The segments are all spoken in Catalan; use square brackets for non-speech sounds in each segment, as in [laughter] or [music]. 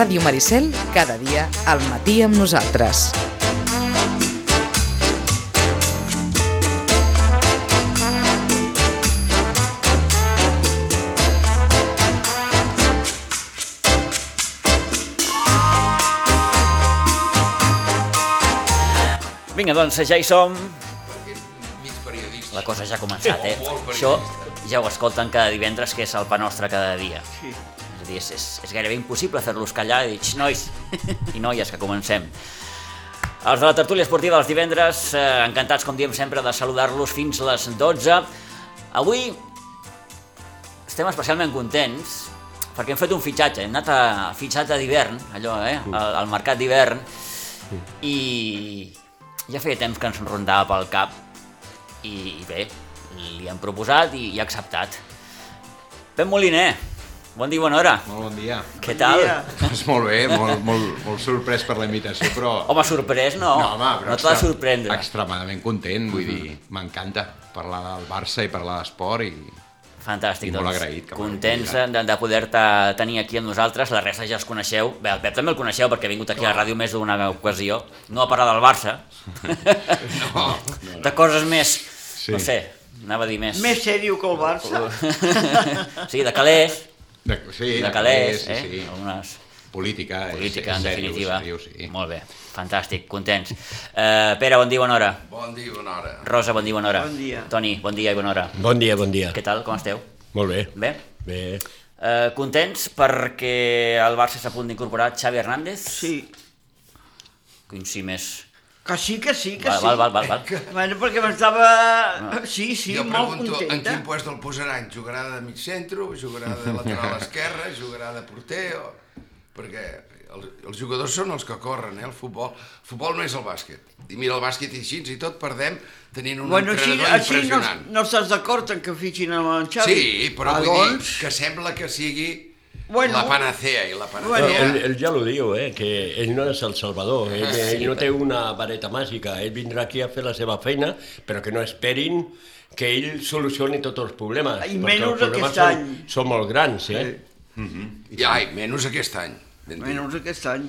Ràdio Maricel, cada dia, al matí amb nosaltres. Vinga, doncs ja hi som. La cosa ja ha començat, eh? Això ja ho escolten cada divendres, que és el pa nostre cada dia. Sí. A dir, és, és, és gairebé impossible fer-los callar i dir, "Xxt, nois i noies, que comencem. Els de la tertúlia esportiva dels divendres, eh, encantats, com diem sempre, de saludar-los fins les 12. Avui estem especialment contents perquè hem fet un fitxatge, hem anat a fitxatge d'hivern, allò, eh, al, al mercat d'hivern, i ja feia temps que ens rondava pel cap i, i bé, li hem proposat i, i ha acceptat. Pep Moliner, bon dia bona hora. Molt bon dia. Què tal? dia. Doncs molt bé, molt, molt, molt sorprès per la invitació, però... Home, sorprès no, no, home, però no t'ha de extra- sorprendre. Extremadament content, vull dir, m'encanta parlar del Barça i parlar d'esport i... Fantàstic, I molt doncs. agraït que m'heu Contents de, de poder-te tenir aquí amb nosaltres. La resta ja els coneixeu. Bé, el Pep també el coneixeu perquè ha vingut aquí a la ràdio més d'una ocasió. No a parlar del Barça. [laughs] No, [laughs] De coses més, Sí. no sé, anava a dir més... Més sèrio que el Barça. [laughs] sí, de calés, de, sí, de calés, sí, eh? sí. Algunes... Política, Política, és, en definitiva. seriós, sí. Molt bé, fantàstic, contents. Uh, Pere, bon dia, bona hora. Bon dia, bona hora. Rosa, bon dia, bona hora. Bon dia. Toni, bon dia i bona hora. Bon dia, bon dia. Què tal, com esteu? Molt bé. Bé? Bé. Uh, contents perquè el Barça està a punt d'incorporar Xavi Hernández? Sí. Coincidir més... Que sí, que sí, que Val, sí. val, val, val, val. [laughs] Bueno, perquè m'estava... Sí, sí, jo molt pregunto en quin puesto el posaran. Jugarà de mig centre, jugarà de lateral [laughs] esquerre, jugarà de porter... O... Perquè el, els jugadors són els que corren, eh? El futbol, el futbol no és el bàsquet. I mira, el bàsquet i així, i tot perdem tenint un Bueno, així, entrenador així no, impressionant. no estàs d'acord en que fitxin amb en Xavi? Sí, però ah, vull doncs, dir que sembla que sigui Bueno. la panacea, i la Bueno. panacea... Ell, ell ja lo diu, eh, que ell no és el salvador, ell, Ah, ell no té una vareta màgica, ell vindrà aquí a fer la seva feina, però que no esperin que ell solucioni tots els problemes. I perquè menys els problemes aquest són, any. Són molt grans, eh? I, ai, menys aquest any. ben dit. menys aquest any.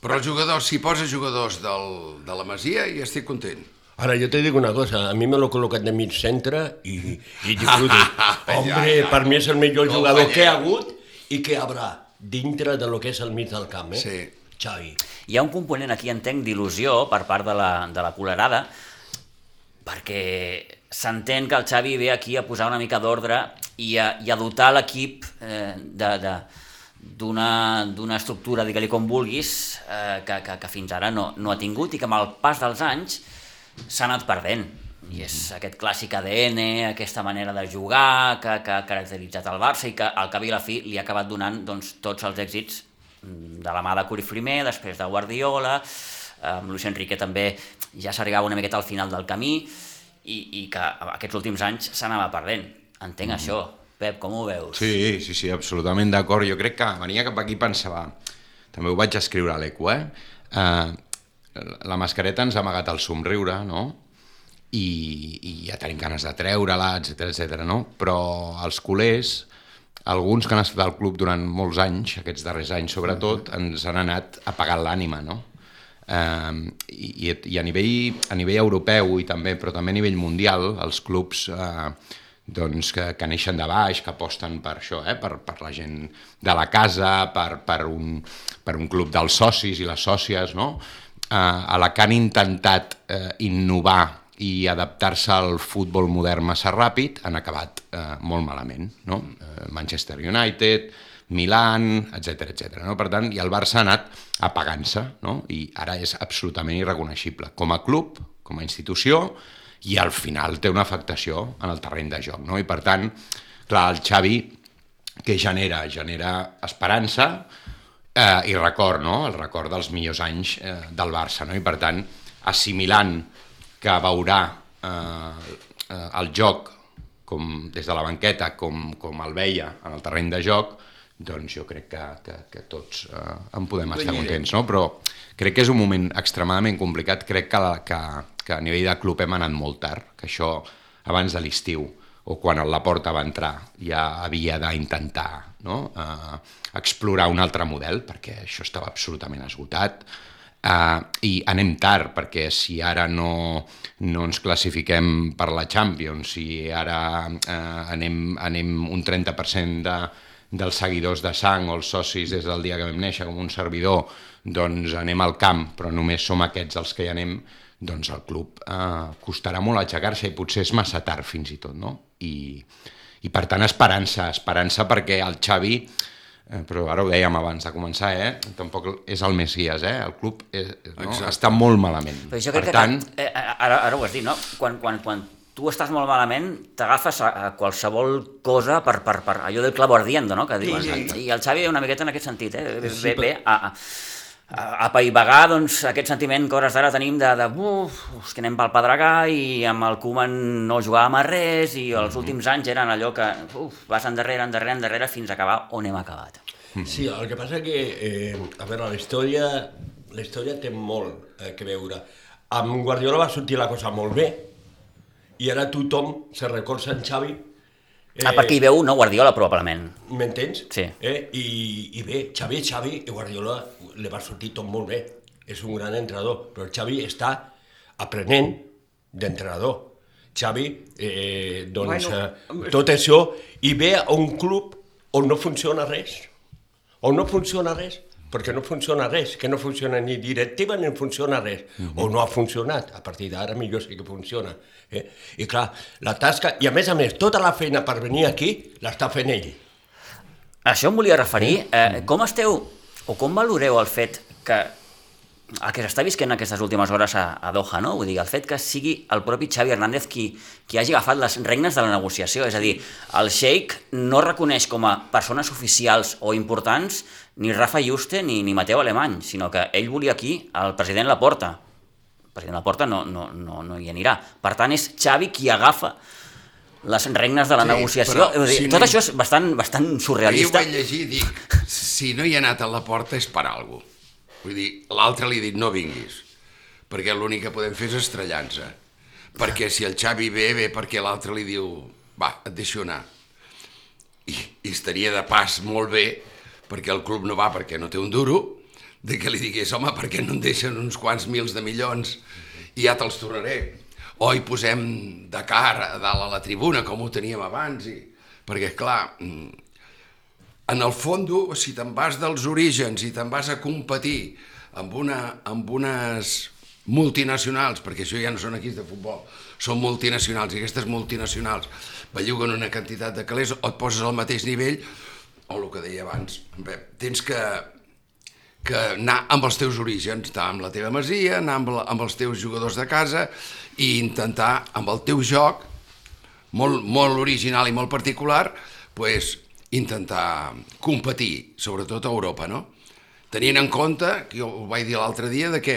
Però els jugadors, si posa jugadors del, de la Masia, ja estic content. Ara, jo te dic una cosa, a mi me l'ho col·locat de mig centre i, i disfruto. [laughs] Hombre, Ja, ja. per mi és el millor Com jugador que hi ha hagut i que hi haurà dintre de lo que és el mig del camp, eh? Sí. Xavi. Hi ha un component aquí, entenc, d'il·lusió per part de la, de la colerada, perquè s'entén que el Xavi ve aquí a posar una mica d'ordre i, a, i a dotar l'equip eh, de, de, d'una d'una estructura, digue-li com vulguis, eh, que, que, que fins ara no, no ha tingut i que amb el pas dels anys s'ha anat perdent. I és aquest clàssic ADN, aquesta manera de jugar que, que ha caracteritzat el Barça i que al cap i la fi li ha acabat donant doncs, tots els èxits mm, de la mà de Curi primer, després de Guardiola, amb Luis Enrique també ja s'arribava una miqueta al final del camí i, i que aquests últims anys s'anava perdent. Entenc això. Pep, com ho veus? Sí, sí, sí, absolutament d'acord. Jo crec que venia cap aquí i pensava, també ho vaig escriure a l'Eco, eh? Uh, la mascareta ens ha amagat el somriure, no? I, i ja tenim ganes de treure-la, etc etc. no? Però els culers, alguns que han estat al club durant molts anys, aquests darrers anys sobretot, ens han anat apagant l'ànima, no? Um, i, i a nivell, a nivell europeu i també, però també a nivell mundial, els clubs uh, doncs, que, que neixen de baix, que aposten per això, eh? per, per la gent de la casa, per, per, un, per un club dels socis i les sòcies, no? Uh, a la que han intentat uh, innovar i adaptar-se al futbol modern massa ràpid, han acabat uh, molt malament. No? Uh, Manchester United, Milan, etc etc. no? Per tant, i el Barça ha anat apagant-se, no? i ara és absolutament irreconeixible. Com a club, com a institució, i al final té una afectació en el terreny de joc. No? I per tant, clar, el Xavi, que genera? Genera esperança eh, i record, no? el record dels millors anys eh, del Barça. No? I per tant, assimilant que veurà eh, eh, el joc com, des de la banqueta com, com el veia en el terreny de joc, doncs jo crec que, que, que tots eh, en podem estar contents, no? Però crec que és un moment extremadament complicat, crec que, la, que, que a nivell de club hem anat molt tard, que això abans de l'estiu o quan el Laporta va entrar ja havia d'intentar no? uh, explorar un altre model, perquè això estava absolutament esgotat, uh, i anem tard, perquè si ara no, no ens classifiquem per la Champions, si ara uh, anem, anem un 30% de, dels seguidors de sang o els socis des del dia que vam néixer com un servidor, doncs anem al camp, però només som aquests els que hi anem, doncs el club eh, costarà molt aixecar-se i potser és massa tard fins i tot, no? I, i per tant esperança, esperança perquè el Xavi, però ara ho dèiem abans de començar, eh? tampoc és el Messias, eh? el club és, no? Exacte. està molt malament. Però jo per crec tant, que, eh, ara, ara ho has dit, no? Quan, quan, quan tu estàs molt malament, t'agafes a, a qualsevol cosa per, per, per allò del clavo ardiendo, no? Que diuen. sí. I el Xavi una miqueta en aquest sentit, eh? Ve, Sí, ve, a, a, a apaivagar doncs, aquest sentiment que hores d'ara tenim de, de uf, uf, que anem pel Pedregà i amb el Koeman no jugàvem a res i els últims anys eren allò que uf, vas endarrere, endarrere, endarrere fins a acabar on hem acabat. Sí, el que passa que, eh, a veure, la història, la història té molt eh, que veure. Amb Guardiola va sortir la cosa molt bé i ara tothom se recolza en Xavi. Eh... Ah, perquè hi veu, no, Guardiola, probablement. M'entens? Sí. Eh? I, I bé, Xavi, Xavi, i Guardiola li va sortir tot molt bé. És un gran entrenador, però Xavi està aprenent d'entrenador. Xavi, eh, doncs, bueno, eh, tot això, i ve a un club on no funciona res. On no funciona res, perquè no funciona res, que no funciona ni directiva ni funciona res, o no ha funcionat, a partir d'ara millor sí que funciona. Eh? I clar, la tasca, i a més a més, tota la feina per venir aquí l'està fent ell. Això em volia referir. Eh, com esteu, o com valoreu el fet que el que s'està visquent aquestes últimes hores a, a Doha, no? Vull dir, el fet que sigui el propi Xavi Hernández qui, qui hagi agafat les regnes de la negociació, és a dir, el Sheikh no reconeix com a persones oficials o importants ni Rafa Juste ni, ni Mateo Alemany, sinó que ell volia aquí el president Laporta. El president Laporta no, no, no, no hi anirà. Per tant, és Xavi qui agafa les regnes de la Sí, negociació. però dir, si tot no- això és bastant, bastant Ahir ho surrealista. vaig llegir i dic, si no hi ha anat a la porta és per alguna. Vull dir, l'altre li ha dit no vinguis, perquè l'únic que podem fer és estrellar-nos. Perquè si el Xavi ve, ve perquè l'altre li diu, va, et deixo anar. I, I estaria de pas molt bé, perquè el club no va perquè no té un duro, de que li digués, home, perquè no en deixen uns quants mils de milions i ja te'ls tornaré. O hi posem de cara a dalt a la tribuna, com ho teníem abans. I... Perquè, clar, mm, en el fons, si te'n vas dels orígens i te'n vas a competir amb, una, amb unes multinacionals, perquè això ja no són equips de futbol, són multinacionals, i aquestes multinacionals belluguen una quantitat de calés, o et poses al mateix nivell, o el que deia abans, bé, tens que, que anar amb els teus orígens, anar amb la teva masia, anar amb, la, amb els teus jugadors de casa i intentar, amb el teu joc, molt, molt original i molt particular, pues, intentar competir, sobretot a Europa, no? Tenint en compte, que jo ho vaig dir l'altre dia, de que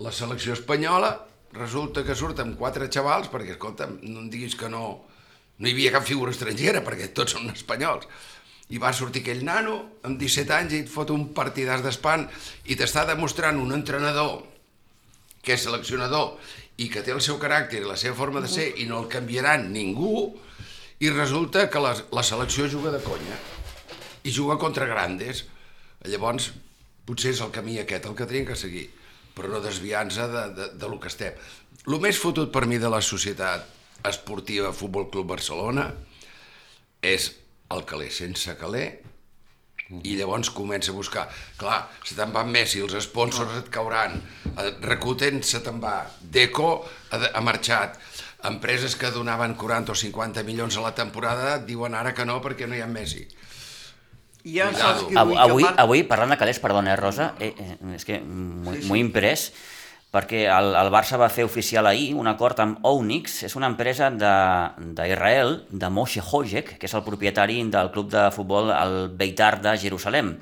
la selecció espanyola resulta que surt amb quatre xavals, perquè, escolta, no em diguis que no, no hi havia cap figura estrangera, perquè tots són espanyols. I va sortir aquell nano amb 17 anys i et fot un partidàs d'espant i t'està demostrant un entrenador que és seleccionador i que té el seu caràcter i la seva forma de ser i no el canviaran ningú i resulta que la, la selecció juga de conya. I juga contra grandes. Llavors potser és el camí aquest el que tenim que seguir però no desviant-se de, de, de lo que estem. El més fotut per mi de la societat esportiva Futbol Club Barcelona és el caler sense caler i llavors comença a buscar. Clar, se te'n va Messi, els sponsors et cauran, eh, Rakuten se te'n va, Deco ha, ha marxat, empreses que donaven 40 o 50 milions a la temporada diuen ara que no perquè no hi ha Messi. Ja Cuidado. saps que Avui, avui, avui parlant de calés, perdona, eh, Rosa, eh, eh, és que m'ho sí, sí. imprès, perquè el, el Barça va fer oficial ahir un acord amb Onyx, és una empresa de- d'Israel, de, de Moshe Hojek, que és el propietari del club de futbol el Beitar de Jerusalem.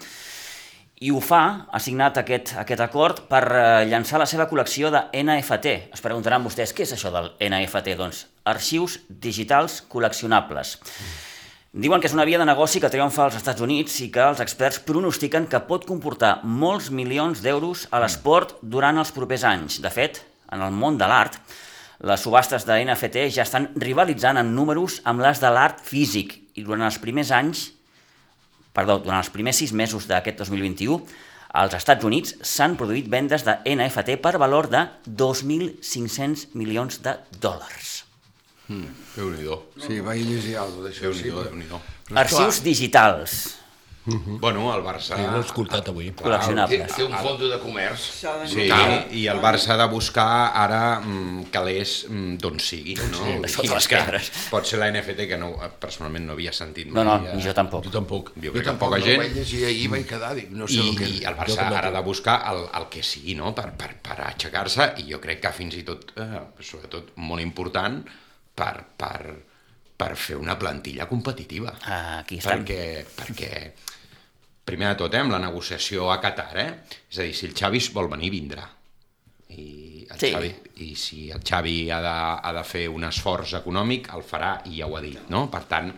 I ho fa, ha signat aquest, aquest acord per eh, llançar la seva col·lecció de NFT. Es preguntaran vostès, què és això del NFT? Doncs arxius digitals col·leccionables. Diuen que és una via de negoci que triomfa als Estats Units i que els experts pronostiquen que pot comportar molts milions d'euros a l'esport durant els propers anys. De fet, en el món de l'art, Les subhastes de NFT ja estan rivalitzant en números amb les de l'art físic i durant els primers anys, perdó, durant els primers sis mesos d'aquest 2021, als Estats Units s'han produït vendes de NFT per valor de 2.500 milions de dòlars. Sí, vaig llegir alguna cosa d'això. Sí, Déu-n'hi-do, però- Déu-n'hi-do. però Arxius digitals. Bueno, el Barça... Sí, l'he escoltat avui. Té, col·leccionables. té un fondo de comerç. Sí, notar. i el Barça ha de buscar ara mm, calés mm, d'on sigui. No? I les és que pedres. Pot ser la NFT, que no, personalment no havia sentit No, no, mai. ni eh, jo tampoc. Jo tampoc. Jo Jo crec que tampoc poca no gent... vaig llegir ahir, vaig quedar, dic, no sé I, el que... i el Jo Barça ara ha de buscar el, el que sigui, no?, per, per, per aixecar-se, i jo crec que fins i tot, eh, sobretot molt important, per, per, per fer una plantilla competitiva. Ah, Aquí estem. Perquè, perquè primer de tot, eh, amb la negociació a Qatar, eh? És a dir, si el Xavi vol venir, vindrà. I, el Sí. Xavi, I si el Xavi ha de, ha de fer un esforç econòmic, el farà i ja ho ha dit, no? Per tant,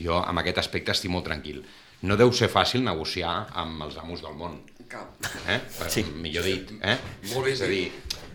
jo amb aquest aspecte estic molt tranquil. No deu ser fàcil negociar amb els amos del món, Cap. eh? Per, Sí. Millor dit, eh? Molt bé és a dir,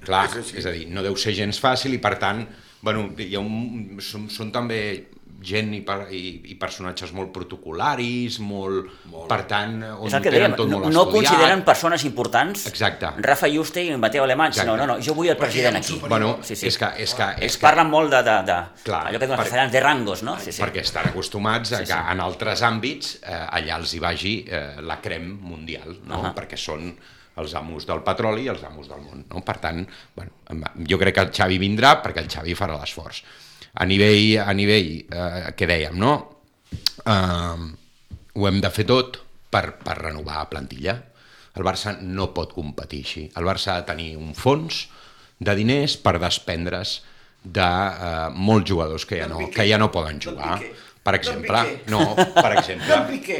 clar, És és a dir, no deu ser gens fàcil i per tant, bueno, hi ha un, són, són també gent i, per, i, i personatges molt protocolaris, molt, molt. per tant, on És el que ho tenen dèiem, tot no, molt no estudiat. consideren persones importants Exacte. Rafa Juste i Mateo Alemany, sinó, Exacte. no, no, jo vull el president aquí. Bueno, Sí, sí. és que, és que, és Ells que parlen molt de, de, de Clar, allò que diuen per- castellans, de rangos, no? Sí, sí. perquè estan acostumats a Sí, que sí. en altres àmbits eh, allà els hi vagi eh, la crem mundial, no? Ahà. perquè són els amos del petroli i els amos del món. No? Per tant, bueno, jo crec que el Xavi vindrà perquè el Xavi farà l'esforç. A nivell, a nivell eh, que dèiem, no? Eh, ho hem de fer tot per, per renovar la plantilla. El Barça no pot competir així. El Barça ha de tenir un fons de diners per desprendre's de eh, molts jugadors que ja, no, que ja no poden D'en jugar. Per exemple, no, per [laughs] exemple,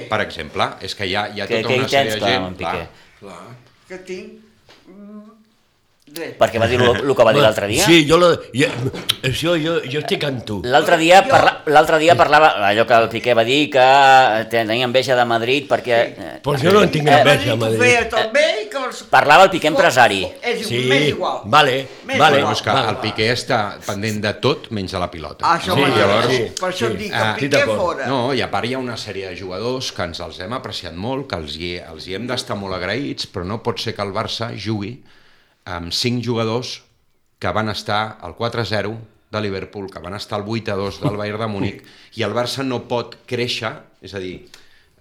per exemple, és que hi ha, hi ha tota una sèrie de clar, gent... Piqué? Clar. Que tinc... Res. Perquè va dir el que va dir l'altre dia. Sí, jo, lo, jo, això, jo, jo estic amb tu. L'altre dia, Jo- parla, l'altre dia parlava, allò que el Piqué va dir, que tenia enveja de Madrid perquè... eh, Pues jo no en tinc Eh, enveja, Madrid ho Madrid. feia tot bé i que... els- Parlava el Piqué empresari. És Sí, més igual. vale, Més vale. Bueno, igual. és que Vale. el Piqué està pendent de tot menys de la pilota. Ah, això Sí, llavors- sí, per això sí. et dic, Ah, el estic Piqué d'acord. fora. No, i a part hi ha una sèrie de jugadors que ens els hem apreciat molt, que els hi, els hi hem d'estar molt agraïts, però no pot ser que el Barça jugui amb cinc jugadors que van estar al 4-0 de Liverpool, que van estar al 8-2 del Bayern de Múnich, [laughs] i el Barça no pot créixer, és a dir,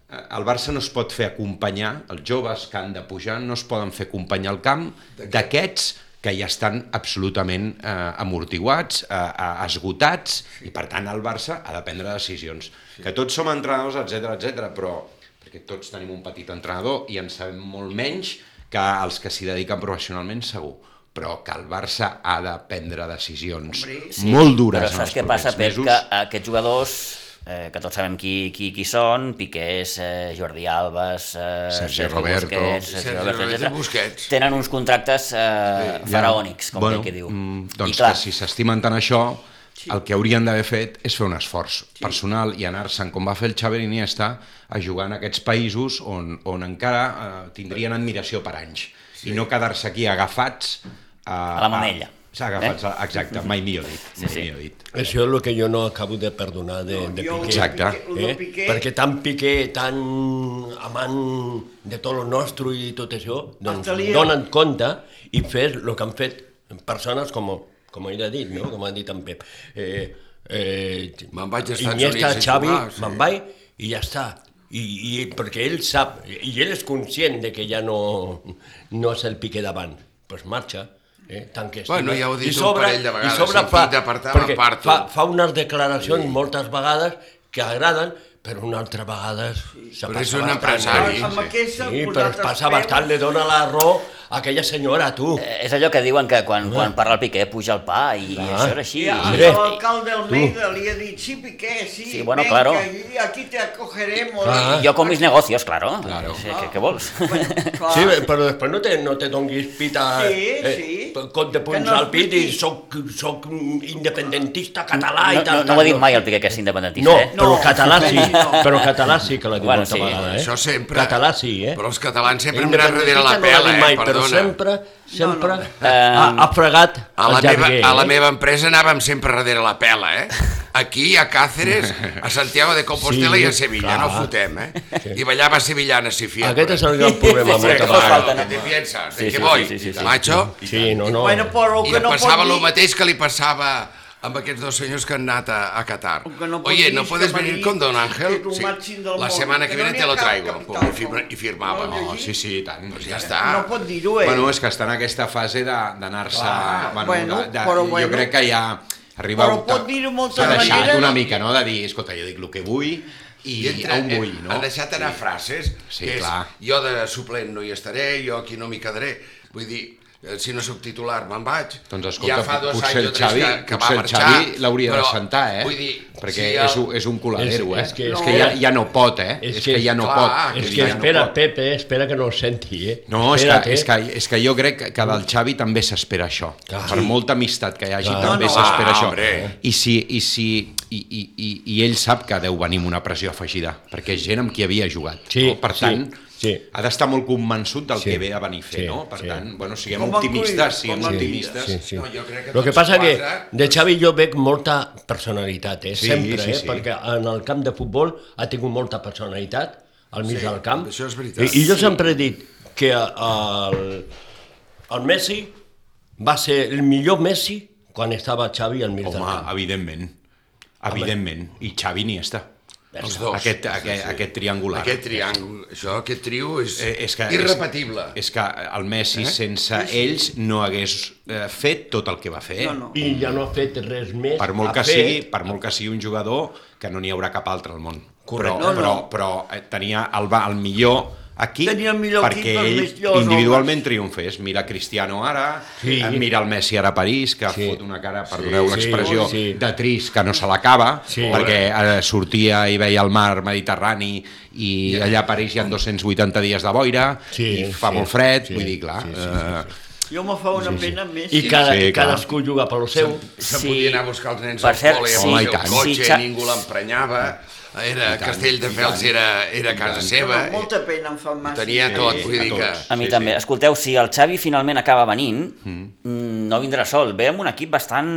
el Barça no es pot fer acompanyar, els joves que han de pujar no es poden fer acompanyar al camp d'aquests que ja estan absolutament eh, amortiguats, eh, eh, esgotats, i per tant el Barça ha de prendre decisions. Que tots som entrenadors, etc etc, però perquè tots tenim un petit entrenador i en sabem molt menys que els que s'hi dediquen professionalment segur però que el Barça ha de prendre decisions Hombre, molt dures Però en saps els què passa, Pep? mesos. Que aquests jugadors, eh, que tots sabem qui, qui, qui són, Piqués, eh, Jordi Albes, eh, Sergi Roberto. Busquets, Sergi Sergi Roberto. Busquets. Tenen uns contractes eh, faraònics, com bueno, bueno, que diu. mm, Doncs I clar, que si s'estimen tant això, el que haurien d'haver fet és fer un esforç personal i anar-se'n, com va fer el Xavi Iniesta, a jugar en aquests països on, on encara eh, tindrien admiració per anys. I no quedar-se aquí agafats... A la mamella. A, agafats, eh? exacte, mai millor dit. Sí, mai sí. millor dit. Això és el que jo no acabo de perdonar de, de Jo- Piqué. Exacte. de Eh? Piqué- Perquè tan Piqué, tan amant de tot el nostre i tot això, doncs donen compte i fer el que han fet persones com, com ell ha dit, no? com ha dit en Pep. Eh, eh, Me'n vaig als Estats Iniesta, Units a Xavi, jugar, sí. me'n vaig i ja està. I, i perquè ell sap, i ell és conscient de que ja no, no és el Piqué davant, doncs pues marxa. Eh, tant que Bueno, ja ho he dit I un sobre- parell de vegades, i sobre fa, fa, fa unes declaracions sí. moltes vegades que agraden, però una altra vegada se Però és un bastant. empresari. eh? Amb Sí, però es passa peus. bastant, li dona la raó a aquella senyora, tu. eh, és allò que diuen que quan, quan parla el Piqué puja el pa i Clar. això era així. I a- Mire. l'alcalde Almeida li ha dit, sí, Piqué, sí, Sí, bueno, venga, claro. y aquí te acogeremos. Ah. I jo con mis negocios, claro. Claro. Sí, què, què vols? [laughs] Clar. Sí, però després no te, no te donguis pit a... Sí, sí. Com te punts Que no al pit i soc soc, soc independentista català No, i tal. no, no ho ha dit mai el Piqué que és independentista, No, eh? però No. català sí, No. però català sí que l'ha dit Bueno, molta sí, vegada, eh? Això sempre. Català sí, eh? Però els catalans sempre hem anat darrere la Independentista no pela, dit eh? mai, però Perdona. sempre, sempre No, no. ha, ha fregat A la, el meva, llarguer. a la eh? meva empresa anàvem sempre darrere la pela, eh? Aquí, a Cáceres, a Santiago de Compostela Sí, i a Sevilla, clar. no fotem, eh? I ballava sevillana si fiel. Aquest és el gran problema Sí, sí, moltes que fa falta, vegades. no? ¿Qué te piensas? ¿De Sí, qué sí, voy? sí, sí, sí, sí. Macho? Sí, no, no. Bueno, però I el que em no passava pot el dir... mateix que li passava amb aquests dos senyors que han anat a, a Qatar. No Oye, ¿no puedes venir con Don Ángel? Sí. La món, semana que que no viene n'hi te lo traigo. capital, i, firma, no? I firmava. No, No, sí, sí, i tant. Doncs sí, ja sí. està. No pot dir-ho, eh? Bueno, és que està en aquesta fase d'anar-se... Bueno, bueno, de, de, però jo bueno. crec que ja arriba... Però pot dir-ho moltes S'ha deixat maneres. una mica, no?, de dir, escolta, jo dic el que vull i, I entre, on vull, no? Han deixat anar frases, Sí, que és, clar. jo de suplent no hi estaré, jo aquí no m'hi quedaré. Vull dir, eh, si no sóc titular me'n vaig. Doncs escolta, ja fa dos potser anys el Xavi, que, que va potser el marxar. Xavi l'hauria de sentar, eh? Vull dir, Perquè si és, un, és un coladero, És- eh? és que- és és que que- ja, ja no pot, eh? és És, que- que, ja no clar, pot. és que ja no espera, pot. Pepe, espera que no ho senti, eh? No, és que, eh? és, que, és que jo crec que, que del Xavi també s'espera això. Clar. Per molta amistat que hi hagi, Clar. també No, no. s'espera Ah, això. hombre. I, si, i, si, i, i, i, I ell sap que deu venir amb una pressió afegida, perquè és gent amb qui havia jugat. Sí, no? Per sí, tant, sí. ha d'estar molt convençut del Sí, que ve a venir a fer, sí, no? Per sí. tant, bueno, siguem Com optimistes, siguem com en optimistes. Sí, sí. No, jo crec que El que passa que quatre- de Xavi jo veig molta personalitat, eh? Sí, sempre, sí, eh? sí. perquè en el camp de futbol ha tingut molta personalitat al mig Sí, del camp. això és veritat. I, i jo sempre he dit que el, el Messi va ser el millor Messi quan estava Xavi al mig del Home, camp. evidentment. Evidentment. I Xavi ni està. Els dos. Aquest, aquest, aquest triangular. Aquest triàngul, això, aquest trio és, Eh, és que, irrepetible. És, és que el Messi, eh? sense ells, no hagués eh, fet tot el que va fer. No, no. I ja no ha fet res més. Per molt, ha que fet- sigui, per molt que sigui un jugador que no n'hi haurà cap altre al món. Correcte. Però, No, no. però, però eh, tenia el, el millor equip Tenia el millor perquè equip, ell millors individualment triomfés. Mira Cristiano ara, Sí. eh, mira el Messi ara a París, que Sí. fot una cara, perdoneu Sí, l'expressió, sí. de trist que no se l'acaba, Sí. perquè eh, sortia i veia el mar Mediterrani i allà a París hi ha 280 dies de boira Sí, i fa sí, molt fred, sí, vull dir, clar... sí, sí, sí, eh, Jo me fa una pena més... I, cada, Sí, i clar. cadascú juga pel seu. Se Sí. podia anar a buscar els nens Per al col·le, sí. amb el cotxe, Sí, ningú l'emprenyava, era tant, Castelldefels era, era casa seva, Però molta pena em fa massa. tenia tot, vull a dir que... A mi Sí, també. sí. Escolteu, si el Xavi finalment acaba venint, mm. no vindrà sol. Ve amb un equip bastant,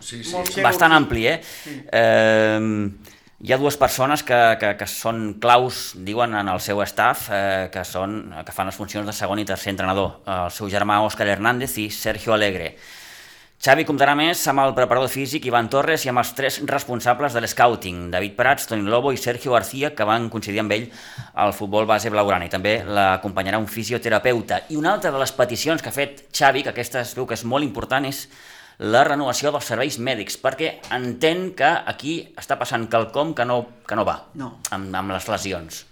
Sí, sí. Molt bastant equip. ampli, eh? eh? Hi ha dues persones que, que, que són claus, diuen, en el seu staff, eh, que, són, que fan les funcions de segon i tercer entrenador. El seu germà Òscar Hernández i Sergio Alegre. Xavi comptarà més amb el preparador físic Ivan Torres i amb els tres responsables de l'Scouting, David Prats, Toni Lobo i Sergio García, que van coincidir amb ell al futbol base blaugrana i també l'acompanyarà un fisioterapeuta. I una altra de les peticions que ha fet Xavi, que aquesta es veu que és molt important, és la renovació dels serveis mèdics, perquè entén que aquí està passant quelcom que no, que no va No. amb, amb les lesions.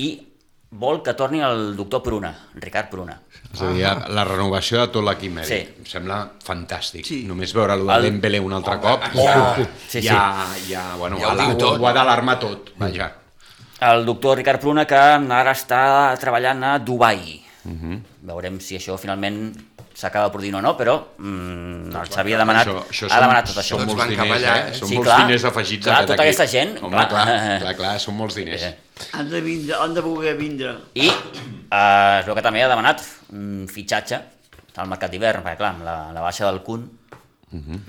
I vol que torni el doctor Pruna, Ricard Pruna. És a dir, la renovació de tot l'equip mèdic. Sí. Em sembla fantàstic. Sí. Només veure-lo de El- Dembélé un altre cop, Oh, ja, sí, sí. ja, ja, bueno, Ja ho ja diu ho, tot. ho ha d'alarmar tot, vaja. El doctor Ricard Pruna, que ara està treballant a Dubai. Veurem si això finalment s'acaba produint o no, però mm, el Xavi ha demanat, Això, això ha demanat tot això. Són molts diners, allà, eh? Són Sí, molts clar. diners afegits Clar, a aquest tota aquesta equip. gent, Home, clar. clar, clar, clar, són molts diners. Eh. Han de, vindre, han de voler vindre. I eh, es veu que també ha demanat un fitxatge al mercat d'hivern, perquè clar, amb la, la baixa del Kun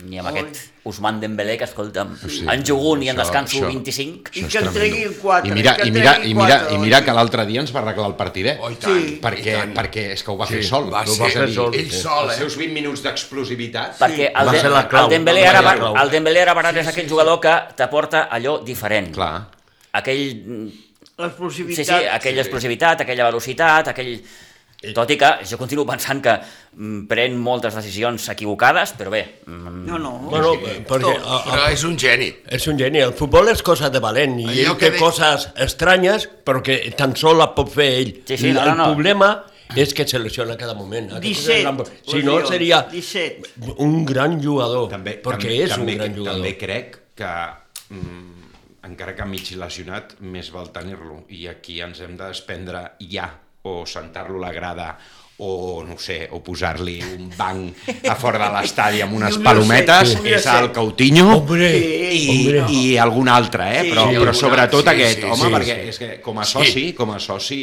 i amb aquest Usman Dembélé, que escolta'm, Sí. en jugun i en descanso això- 25, I Això que en treguin quatre, I mira, i mira, i mira, i mira oi? que l'altre dia ens va arreglar el partidet. Oh, tant, Sí. perquè, tant. perquè és que ho va fer Sí, sol. va ser- a dir, sol, ell sí. sol, Els eh? seus 20 minuts d'explosivitat... perquè el, Va ser la clau, el Dembélé va ser va- clau. el Dembélé ara Barat és aquell jugador que t'aporta allò diferent. Clar. Aquell L'explosivitat. Sí, sí, aquella explosivitat, aquella velocitat, aquell... Tot i que jo continuo pensant que mm, pren moltes decisions equivocades, però bé, mm, No, no. Bueno, perquè Tot. a, a, Però és un geni. és un geni. El futbol és cosa de valent i Allò ell que té de- coses estranyes però que tan sol la pot fer ell. Sí, sí, I no, el no, no. problema és que se lesiona cada moment. Aquest és el 17 gran- Si no, seria 17. un gran jugador, També, perquè també, és també, un gran jugador. També crec que, mm, encara que mig lesionat, més val tenir-lo. I aquí ens hem de desprendre ja, o sentar-lo a la grada, o no sé, o posar-li un banc a fora de l'estadi amb unes palometes, un és el. Coutinho Hombre, i, hombre. i algun altre, eh? Sí, però, sí, però sobretot sí, aquest, sí, home, sí, perquè sí. és que com a soci, com a soci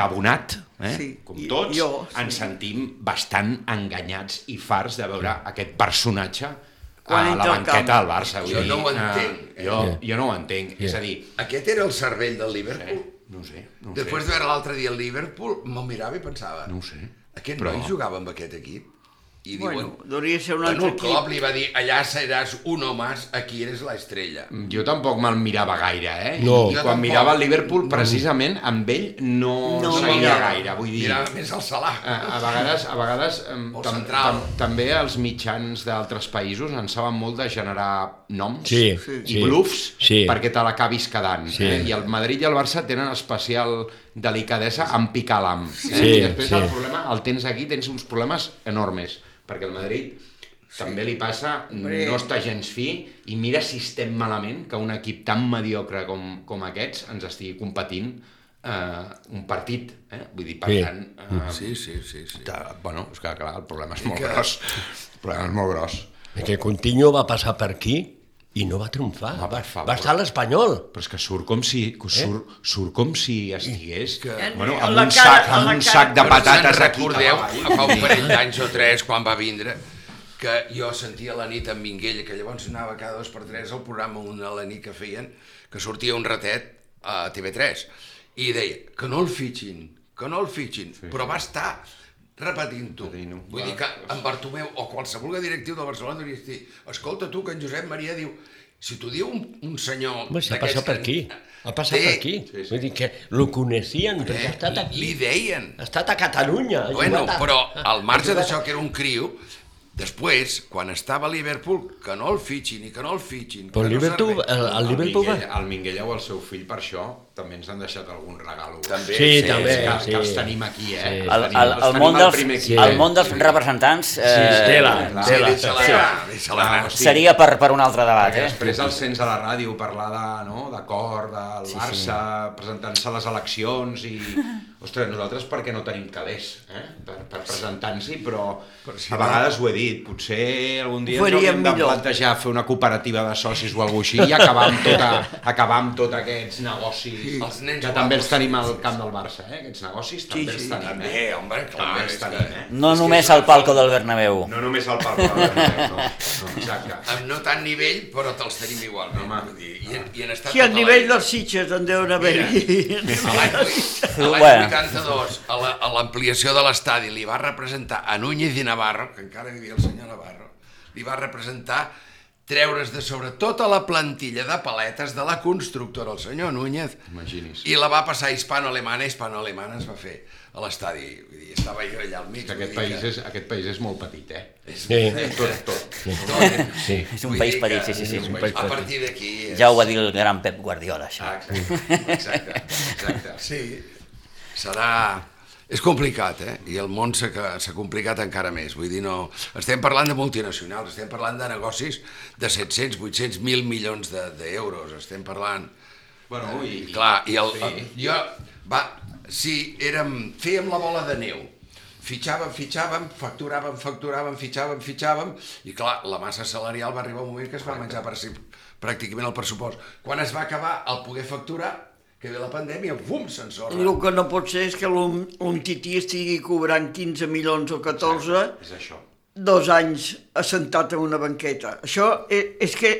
abonat, eh? Sí, com tots, jo, sí. ens sentim bastant enganyats i farts de veure aquest personatge Quan a la banqueta del Barça. Vull Jo dir, no ho eh, entenc, eh? Jo, jo no ho entenc. És a dir, Aquest era el cervell del Liverpool. eh, no ho sé, no ho Després sé. de veure l'altre dia el Liverpool, me'l mirava i pensava... No ho sé. Aquest Però- noi jugava amb aquest equip? I Bueno, diuen... de ser un Bueno, altre el equip. li va dir, allà seràs uno más, aquí eres la estrella. Jo tampoc me'l mirava gaire, eh? No. I quan tampoc. mirava el Liverpool, precisament, amb ell no, No, seguia mirava. gaire. Vull dir, Mirava més al Salah. a, a vegades, a vegades O tam, central. tam, també els mitjans d'altres països en saben molt de generar noms Sí, i sí. bluffs Sí. perquè te l'acabis quedant. Sí. Eh? I el Madrid i el Barça tenen especial delicadesa en picar l'am. Eh? Sí, I després sí. el problema el tens aquí, tens uns problemes enormes, perquè el Madrid també li passa, Hombre. no està gens fi, i mira si estem malament que un equip tan mediocre com, com aquests ens estigui competint eh, un partit. Eh? Vull dir, per Sí. tant... Eh, Sí, sí, sí. sí. de, bueno, és que clar, el problema és molt que- gros. El problema és molt gros. Que Coutinho va passar per aquí i no va triomfar. Home, per va, favor. va estar a l'Espanyol. Però és que surt com si, que surt, surt com si estigués Que- bueno, A amb un cara- sac, a amb un cara- sac de patates aquí. recordeu, fa un parell d'anys o tres, quan va vindre, que jo sentia la nit en Minguella, que llavors anava cada dos per tres al programa una a la nit que feien, que sortia un ratet a TV3, i deia que no el fitxin, que no el fitxin, sí. però va estar repetint-ho. Vull dir que en Bartomeu o qualsevol directiu del Barcelona hauria de dir escolta tu, que en Josep Maria diu si t'ho diu un, un senyor... Home, s'ha d'aquests passat per aquí. Ha passat Té, per aquí. sí, sí. Vull dir que lo coneixien, perquè Eh, ha estat li aquí. deien. Ha estat a Catalunya. ha Bueno, a- però al marge d'això que era un criu, després, quan estava a Liverpool, que no el fitxin i que no el fitxin... Però el no Liverpool, serveix. el, el Liverpool va... Minguella, el Minguella o el seu fill per això també ens han deixat algun regalo. També, Sí, sí, també, que, sí. que els tenim aquí, eh? Sí. Els El, el, els el, tenim món al dels, primer Sí. el món dels representants eh, tela. Sí, tela. deixa-la Sí. deixa-la anar. Sí. seria per, per un altre debat, Perquè eh? després el sents a la ràdio parlar de, no, de cor, del sí, Barça, sí. presentant-se a les eleccions i... [laughs] Ostres, nosaltres perquè no tenim calés eh? per, per presentar-nos-hi, però, si a no- vegades ho he dit, potser algun dia ens hauríem de plantejar fer una cooperativa de socis o alguna així i acabar amb, tota, [laughs] acabar amb tots aquests negocis Els nens que també els tenim al camp del Barça, eh? aquests negocis també sí, els tenim. També, Eh? home, clar, també els tenim, que- eh? No És només és al palco del Bernabéu. No només el Pau, no, no, [laughs] exacte. Amb no tant nivell, però te'ls tenim igual. Home. Vull dir, i, en- i en estat Si al tota la nivell dels Sitges en deuen haver-hi. [laughs] A l'any a l'any Bueno. 82, a la- a l'ampliació de l'estadi, li va representar a Núñez i Navarro, que encara hi havia el senyor Navarro, li va representar treure's de sobre tota la plantilla de paletes de la constructora, el senyor Núñez, Imagini's. i la va passar hispano-alemana, hispano-alemana es va fer a l'estadi. Vull dir, estava jo allà al mig. Que aquest país, que és, aquest país és molt petit, eh? és, Sí. Tot, tot. tot. Sí. És un país petit, sí, sí, sí. és un país A partir d'aquí... és- Ja ho va dir el gran Pep Guardiola, això. Ah, exacte, exacte, exacte. Sí, serà... És complicat, eh? I el món s'ha complicat encara més. Vull dir, no... Estem parlant de multinacionals, estem parlant de negocis de 700, 800, 1.000 milions de- d'euros. De, estem parlant... Bueno, i... Clar, i el, Sí. jo... Va, sí, érem, fèiem la bola de neu. Fitxàvem, fitxàvem, facturàvem, facturàvem, fitxàvem, fitxàvem, i clar, la massa salarial va arribar un moment que es va menjar per si, pràcticament el pressupost. Quan es va acabar el poder facturar, que ve la pandèmia, bum, s'ensorra. El que no pot ser és que un, un tití estigui cobrant 15 milions o 14 És això. dos anys assentat en una banqueta. Això és, és que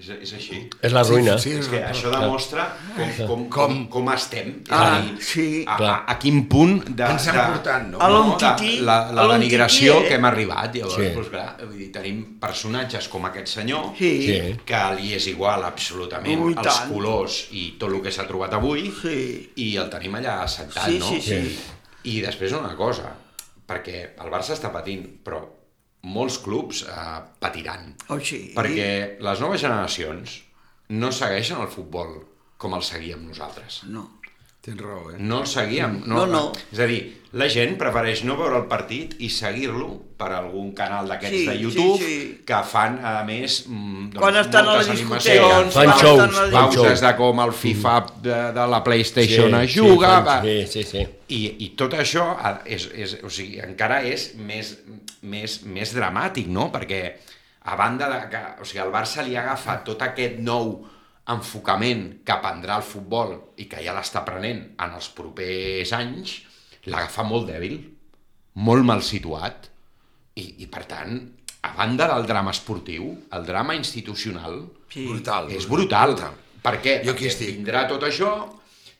És, és així. És la ruïna. Sí, És sí, que això demostra com, com, com, Com? com estem. És Ah, a dir, sí. a, a, a quin punt de, Ens hem de, portat, no? A l'on de la, la denigració eh? que hem arribat. Llavors, Sí. doncs, clar, vull dir, tenim personatges com aquest senyor Sí. Sí. que li és igual absolutament Ui, els tant. colors i tot el que s'ha trobat avui Sí. i el tenim allà assentat, Sí, no? sí, sí. I després una cosa, perquè el Barça està patint, però molts clubs eh, patiran. Oh, sí. Perquè les noves generacions no segueixen el futbol com el seguíem nosaltres. No. Tens raó, eh? no el seguíem. No, no. És a dir, la gent prefereix no veure el partit i seguir-lo per algun canal d'aquests Sí, de sí, YouTube sí. que fan, a més, mm, doncs, Quan estan a la discoteca, animacions, Fan shows, fan pauses shows. de com el FIFA de, de la PlayStation es juga, sí, va, sí, sí, sí. i, i tot això és, és, o sigui, encara és més, més, més dramàtic, no? Perquè a banda de que o sigui, el Barça li ha agafat tot aquest nou enfocament que prendrà el futbol i que ja l'està prenent en els propers anys, l'agafa molt dèbil, molt mal situat, i, i per tant, a banda del drama esportiu, el drama institucional Sí. Brutal. és brutal. brutal. Per què? Jo aquí Perquè estic. vindrà tot això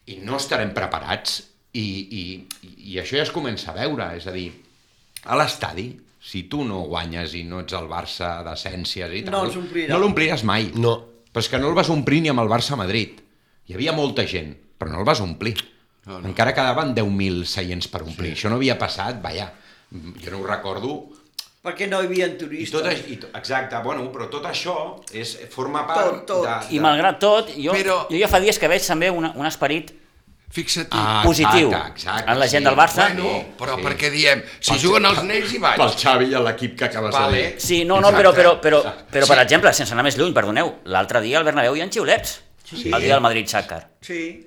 i no estarem preparats i, i, i això ja es comença a veure, és a dir, a l'estadi, si tu no guanyes i no ets el Barça d'essències i tal, No els omplirà. no l'ompliràs mai. No. Però és que no el vas omplir ni amb el Barça a Madrid. Hi havia molta gent, però no el vas omplir. No, no. Encara quedaven 10.000 seients per omplir. Sí. Això no havia passat, vaja, jo no ho recordo, Perquè no hi havia i turistes. tot, això- i, to- exacte, bueno, però tot això és, forma part Tot, tot. de... I malgrat tot, jo, Però- jo ja fa dies que veig també una, un esperit Fixa't. Ah, positiu exacte, exacte, en la gent sí. del Barça. bueno, però sí. perquè diem, si Pel- juguen els nens hi vaig. Pel Xavi i l'equip que acabes Vale. de dir. Sí, no, no, però, però, però, però per Sí. exemple, sense anar més lluny, perdoneu, l'altre dia al Bernabéu hi ha xiulets. Sí. El dia del Madrid-Xàcar. Sí.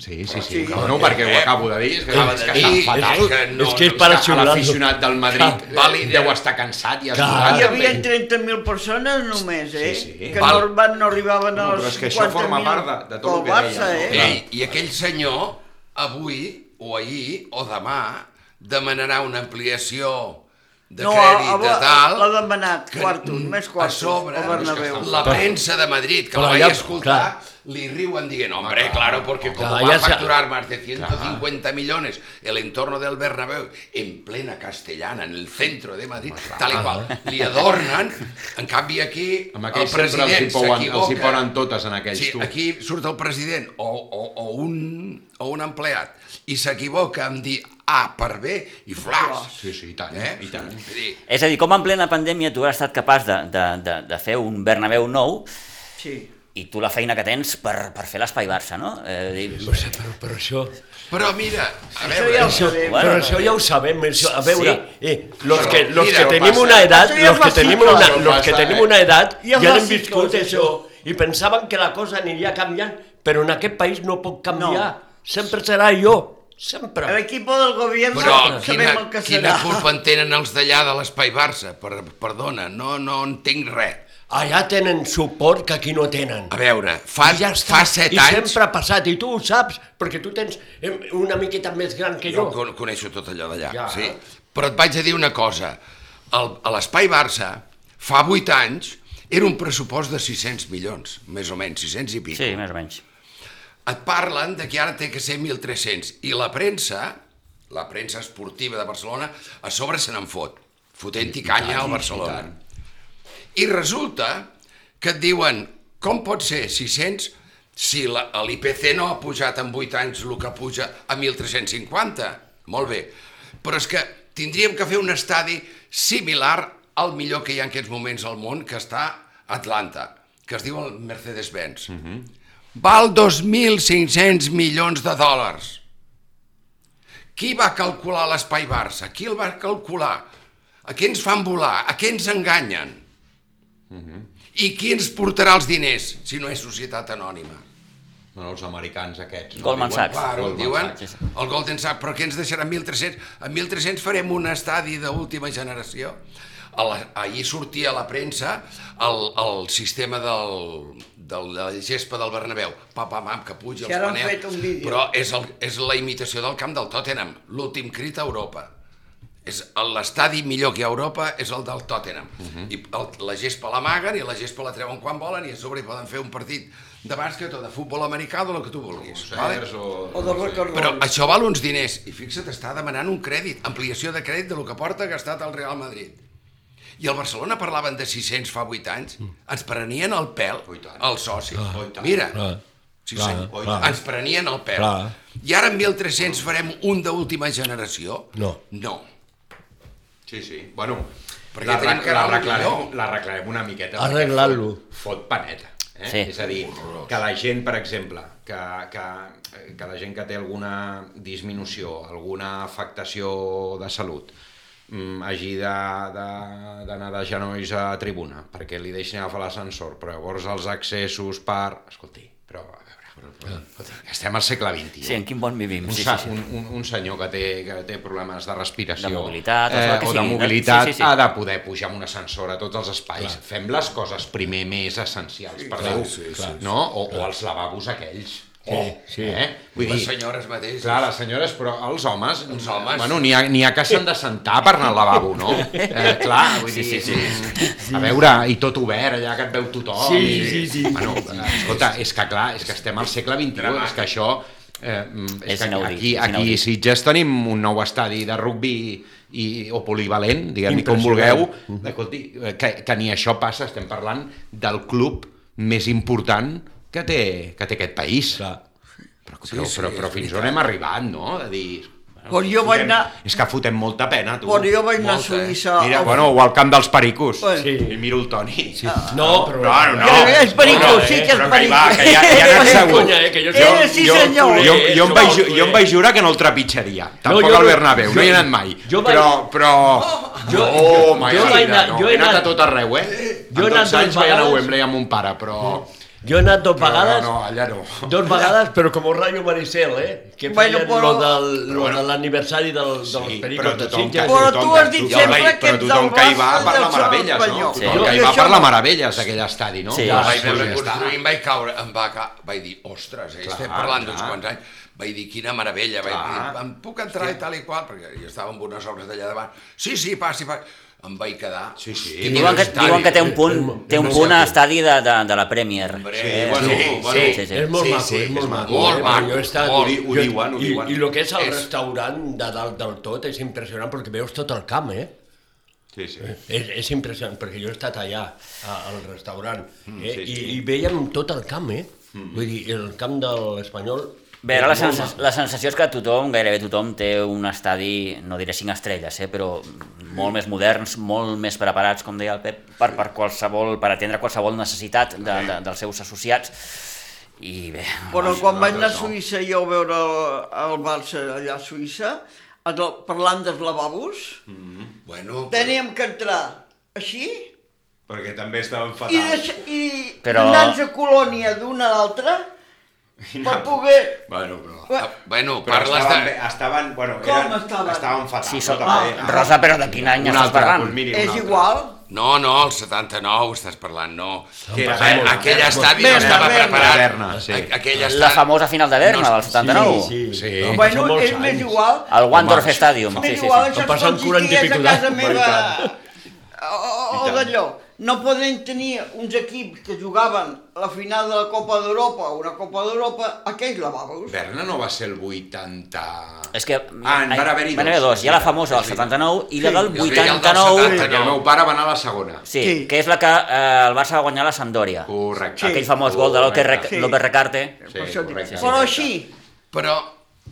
Sí, sí, sí. Sí. sí. No, perquè ho acabo de dir, és que, Acaba és de que dir, fatal. és que no- és que és no per està- a xiular-lo. l'aficionat del Madrid vàlid, deu eh? estar cansat i Clar. esgotat. Hi havia també. 30.000 persones només, eh? Sí, sí. Que Val. no, van, no arribaven No, als però és que això 50.000 forma part de- de tot el que Barça, deia, no? eh? Ei, i aquell senyor, avui, o ahir, o demà, demanarà una ampliació de No, crèdit a- de tal... l'ha demanat, quartos, més quartos, A sobre, al Bernabéu. la premsa de Madrid, que Però la vaig escoltar, clar. Li riuen dient, hombre, claro, porque como Clar, va a facturar más de 150 millones el entorno del Bernabéu en plena castellana, en el centro de Madrid, tal i qual, li adornen, en canvi aquí Amb el president pouen, els hi s'equivoca. ponen totes en aquells, Sí, tu. aquí surt el president o, o, o, un, o un empleat i s'equivoca en dir A per B i flash. Sí, sí, i tant, Eh? i tant. Dir, És a dir, com en plena pandèmia tu has estat capaç de, de, de, de fer un Bernabéu nou Sí. I tu la feina que tens per, per fer l'espai Barça, no? Eh, dir, No sé, però, però això... Però mira, a Això veure, ja ho Això, sabem. Bueno, però això ja ho sabem, això, a veure, eh, los Però que, los mira, que no tenim passa. una edat, Això ja los que tenim una, no los que passa, tenim eh? una edat Ja ja hem viscut això i pensaven que la cosa aniria canviant, però en aquest país no pot canviar, sempre serà jo, sempre. L'equip del govern però sabem quina, el que quina serà. culpa en tenen els d'allà de l'Espai Barça? Per, perdona, no, no entenc res. Allà tenen suport que aquí no tenen. A veure, fa, I ja està. fa set I anys... sempre ha passat, i tu ho saps, perquè tu tens una miqueta més gran que Jo jo. con- coneixo tot allò d'allà, Ja. sí. Però et vaig a dir una cosa. El, a l'Espai Barça, fa 8 anys, era un pressupost de 600 milions, més o menys, 600 i pico. sí, més o menys. Et parlen de que ara té que ser 1.300. I la premsa, la premsa esportiva de Barcelona, a sobre se n'en fot, fotent-hi canya al Barcelona. I resulta que et diuen, com pot ser 600 si l'IPC no ha pujat en 8 anys el que puja a 1.350? Molt bé. Però és que tindríem que fer un estadi similar al millor que hi ha en aquests moments al món, que està a Atlanta, que es diu el Mercedes-Benz. Val 2.500 milions de dòlars. Qui va calcular l'espai Barça? Qui el va calcular? A què ens fan volar? A què ens enganyen? I qui ens portarà els diners si no és societat anònima? Bueno, els americans aquests. No? Goldman Diuen- Sachs. Claro, Goldman diuen Sachs. el Golden Sachs, però què ens deixaran 1.300? En 1.300 farem un estadi d'última generació. A la, ahir sortia a la premsa el, el sistema del, del, de la gespa del Bernabéu. Pa, pa, pam, que puja Si els panels. fet un vídeo. Però és, el, és la imitació del camp del Tottenham, l'últim crit a Europa. És l'estadi millor que a Europa és el del Tottenham. I el, la gespa l'amaguen i la gespa la treuen quan volen i a sobre hi poden fer un partit de bàsquet o de futbol americà o del que tu vulguis. Vale? Cers o... O de Però això val uns diners. I fixa't, està demanant un crèdit, ampliació de crèdit de lo que porta gastat el Real Madrid. I el Barcelona parlaven de 600 fa 8 anys, ens prenien el pèl, i tant. el soci. Oh, i tant. Mira, Clar, sí, clar, sí, clar. ens prenien el pèl. Clar. I ara amb 1.300 farem un d'última generació? No. No. Sí, sí. Bueno, Perquè la, la, una miqueta. Arreglar-lo. Fot, fot paneta. Eh? Sí. És a dir, que la gent, per exemple, que, que, que la gent que té alguna disminució, alguna afectació de salut, mm, hagi de- de- d'anar de, de genolls a tribuna perquè li deixin agafar l'ascensor, però llavors els accessos per... Escolti, però a veure, però, estem al segle XXI. Sí, en quin món vivim. Un, Sí, sa- sí, sí. un, un, un senyor que té, que té problemes de respiració De mobilitat, o el que o de sigui, mobilitat sí, sí, sí. ha de poder pujar amb un ascensor a tots els espais. Fem les coses primer més essencials per Déu, sí, sí, no? O, o els lavabos aquells. Oh, sí. Eh? Vull Les dir, senyores mateixes. Clar, les senyores, però els homes... Els homes. Bueno, n'hi ha, ha que s'han de sentar per anar al lavabo, no? [laughs] Eh, clar, vull Sí, dir... sí, sí. A veure, i tot obert, allà que et veu tothom. Sí, i... sí, sí. Bueno, escolta, és que clar, és que estem al segle XXI, és que això... Eh, mm, És és, que inaudit, aquí, és aquí a. Sitges tenim un nou estadi de rugbi i, o polivalent, diguem-hi com vulgueu, escolti, eh, que, que ni això passa, estem parlant del club més important que té, que té aquest país. Clar. Però, Sí, però, sí, però, però fins veritat. on hem arribat, no? De dir... Però jo vaig fotem- anar- És que fotem molta pena, tu. Però jo vaig anar a eh? Suïssa... Mira, al- bueno, o al camp dels pericos. Bueno. Sí. I miro el Toni. Sí. No, però... No, no, no. Que és perico, No, no, sí eh, que és però que hi va, que ja, ja n'ets És segur. Eh, que jo... Eh, sí, jo, senyor. Jo, jo, em vaig, jo, jo em vaig jurar que no el trepitjaria. Tampoc jo al no- Bernabéu, no hi he anat mai. jo vaig- Però, però... Jo- oh, jo God, vaig anar- no. jo he he anat a tot arreu, eh? Jo he anat 12 anys dues vaig anar a. Wembley amb mon pare, però... Jo he anat dos però vegades, No, no, allà no. dos vegades, [laughs] però com Rayo Maricel, eh? Que Bueno, feien però- lo, del, lo de l'aniversari del, dels Sí, pericos de Sitges. Però tu has dit sempre que- que però ets tothom del que hi va del Sol meravelles, no? Sí. Tothom que hi va parla no. meravelles d'aquell estadi, no? Sí, el ja, vaig sí, veure em vaig caure, em va, ca... vaig dir, ostres, eh, estem parlant d'uns quants anys, vaig dir, quina meravella, vaig dir, em puc entrar i tal i qual, perquè jo estava amb unes obres d'allà davant, sí, sí, passi, passi, em vaig quedar. Sí, sí. Quin Diuen que, diuen que té un punt, té un punt a maco. estadi de, de, de la Premier. Hombre, Eh, bueno, sí, bueno. sí, sí, sí. És molt Sí, maco, sí, és molt maco, molt eh? maco, Jo he estat... molt. Ho di- ho diuen, ho i, diuen. I el que és el És- restaurant de dalt del tot és impressionant perquè veus tot el camp, eh? Sí, sí. És, és impressionant, perquè jo he estat allà, a, al restaurant, eh? Mm, sí, I, sí. i veiem tot el camp, eh? Vull dir, el camp de l'Espanyol... Bé, ara la, maco. la sensació és que tothom, gairebé tothom, té un estadi, no diré cinc estrelles, eh, però molt més moderns, molt més preparats, com deia el Pep, per, per, qualsevol, per atendre qualsevol necessitat de, de, dels seus associats. I bé... Però doncs, quan vaig anar a. Suïssa jo a veure el, el Barça allà a Suïssa, el, parlant dels lavabos, Bueno, teníem que entrar així Perquè també estaven i, deixa, i Però- anar-nos a colònia d'una a l'altra per poder... Bueno, però... ah, bueno, Però parles estaven, de... estaven, bueno, Com eren, estaven? estaven fatal. Sí, no, també. Ah, Rosa, però de quin any Un estàs parlant? doncs miri, És altre. igual. No, no, el 79 estàs parlant, no. Que era Eh, aquell estadi no estava Berna. preparat. Berna, sí. A- Aquell La estadi... famosa final de Berna, No, del 79. Sí, sí. Sí. Van Bueno, és més anys. igual. El Wandorf Stadium. Més Sí, sí, igual, sí. això Em passen com si 40 i pico a casa d'anys. meva... O, o, o d'allò. No podem tenir uns equips que jugaven la final de la Copa d'Europa o una Copa d'Europa, aquells lavabos. Berna no va ser el 80... És que Ah, en van haver-hi van haver dos. Hi ha la famosa del 79 i la del Sí, i el del 89, 70. Perquè el meu pare va anar a la segona. sí, Sí. que és la que eh, el Barça va guanyar a la Sampdoria. Correcte. Aquell famós gol de López Rec Sí. López Recarte. Sí, Per això dic. correcte. Però així, Però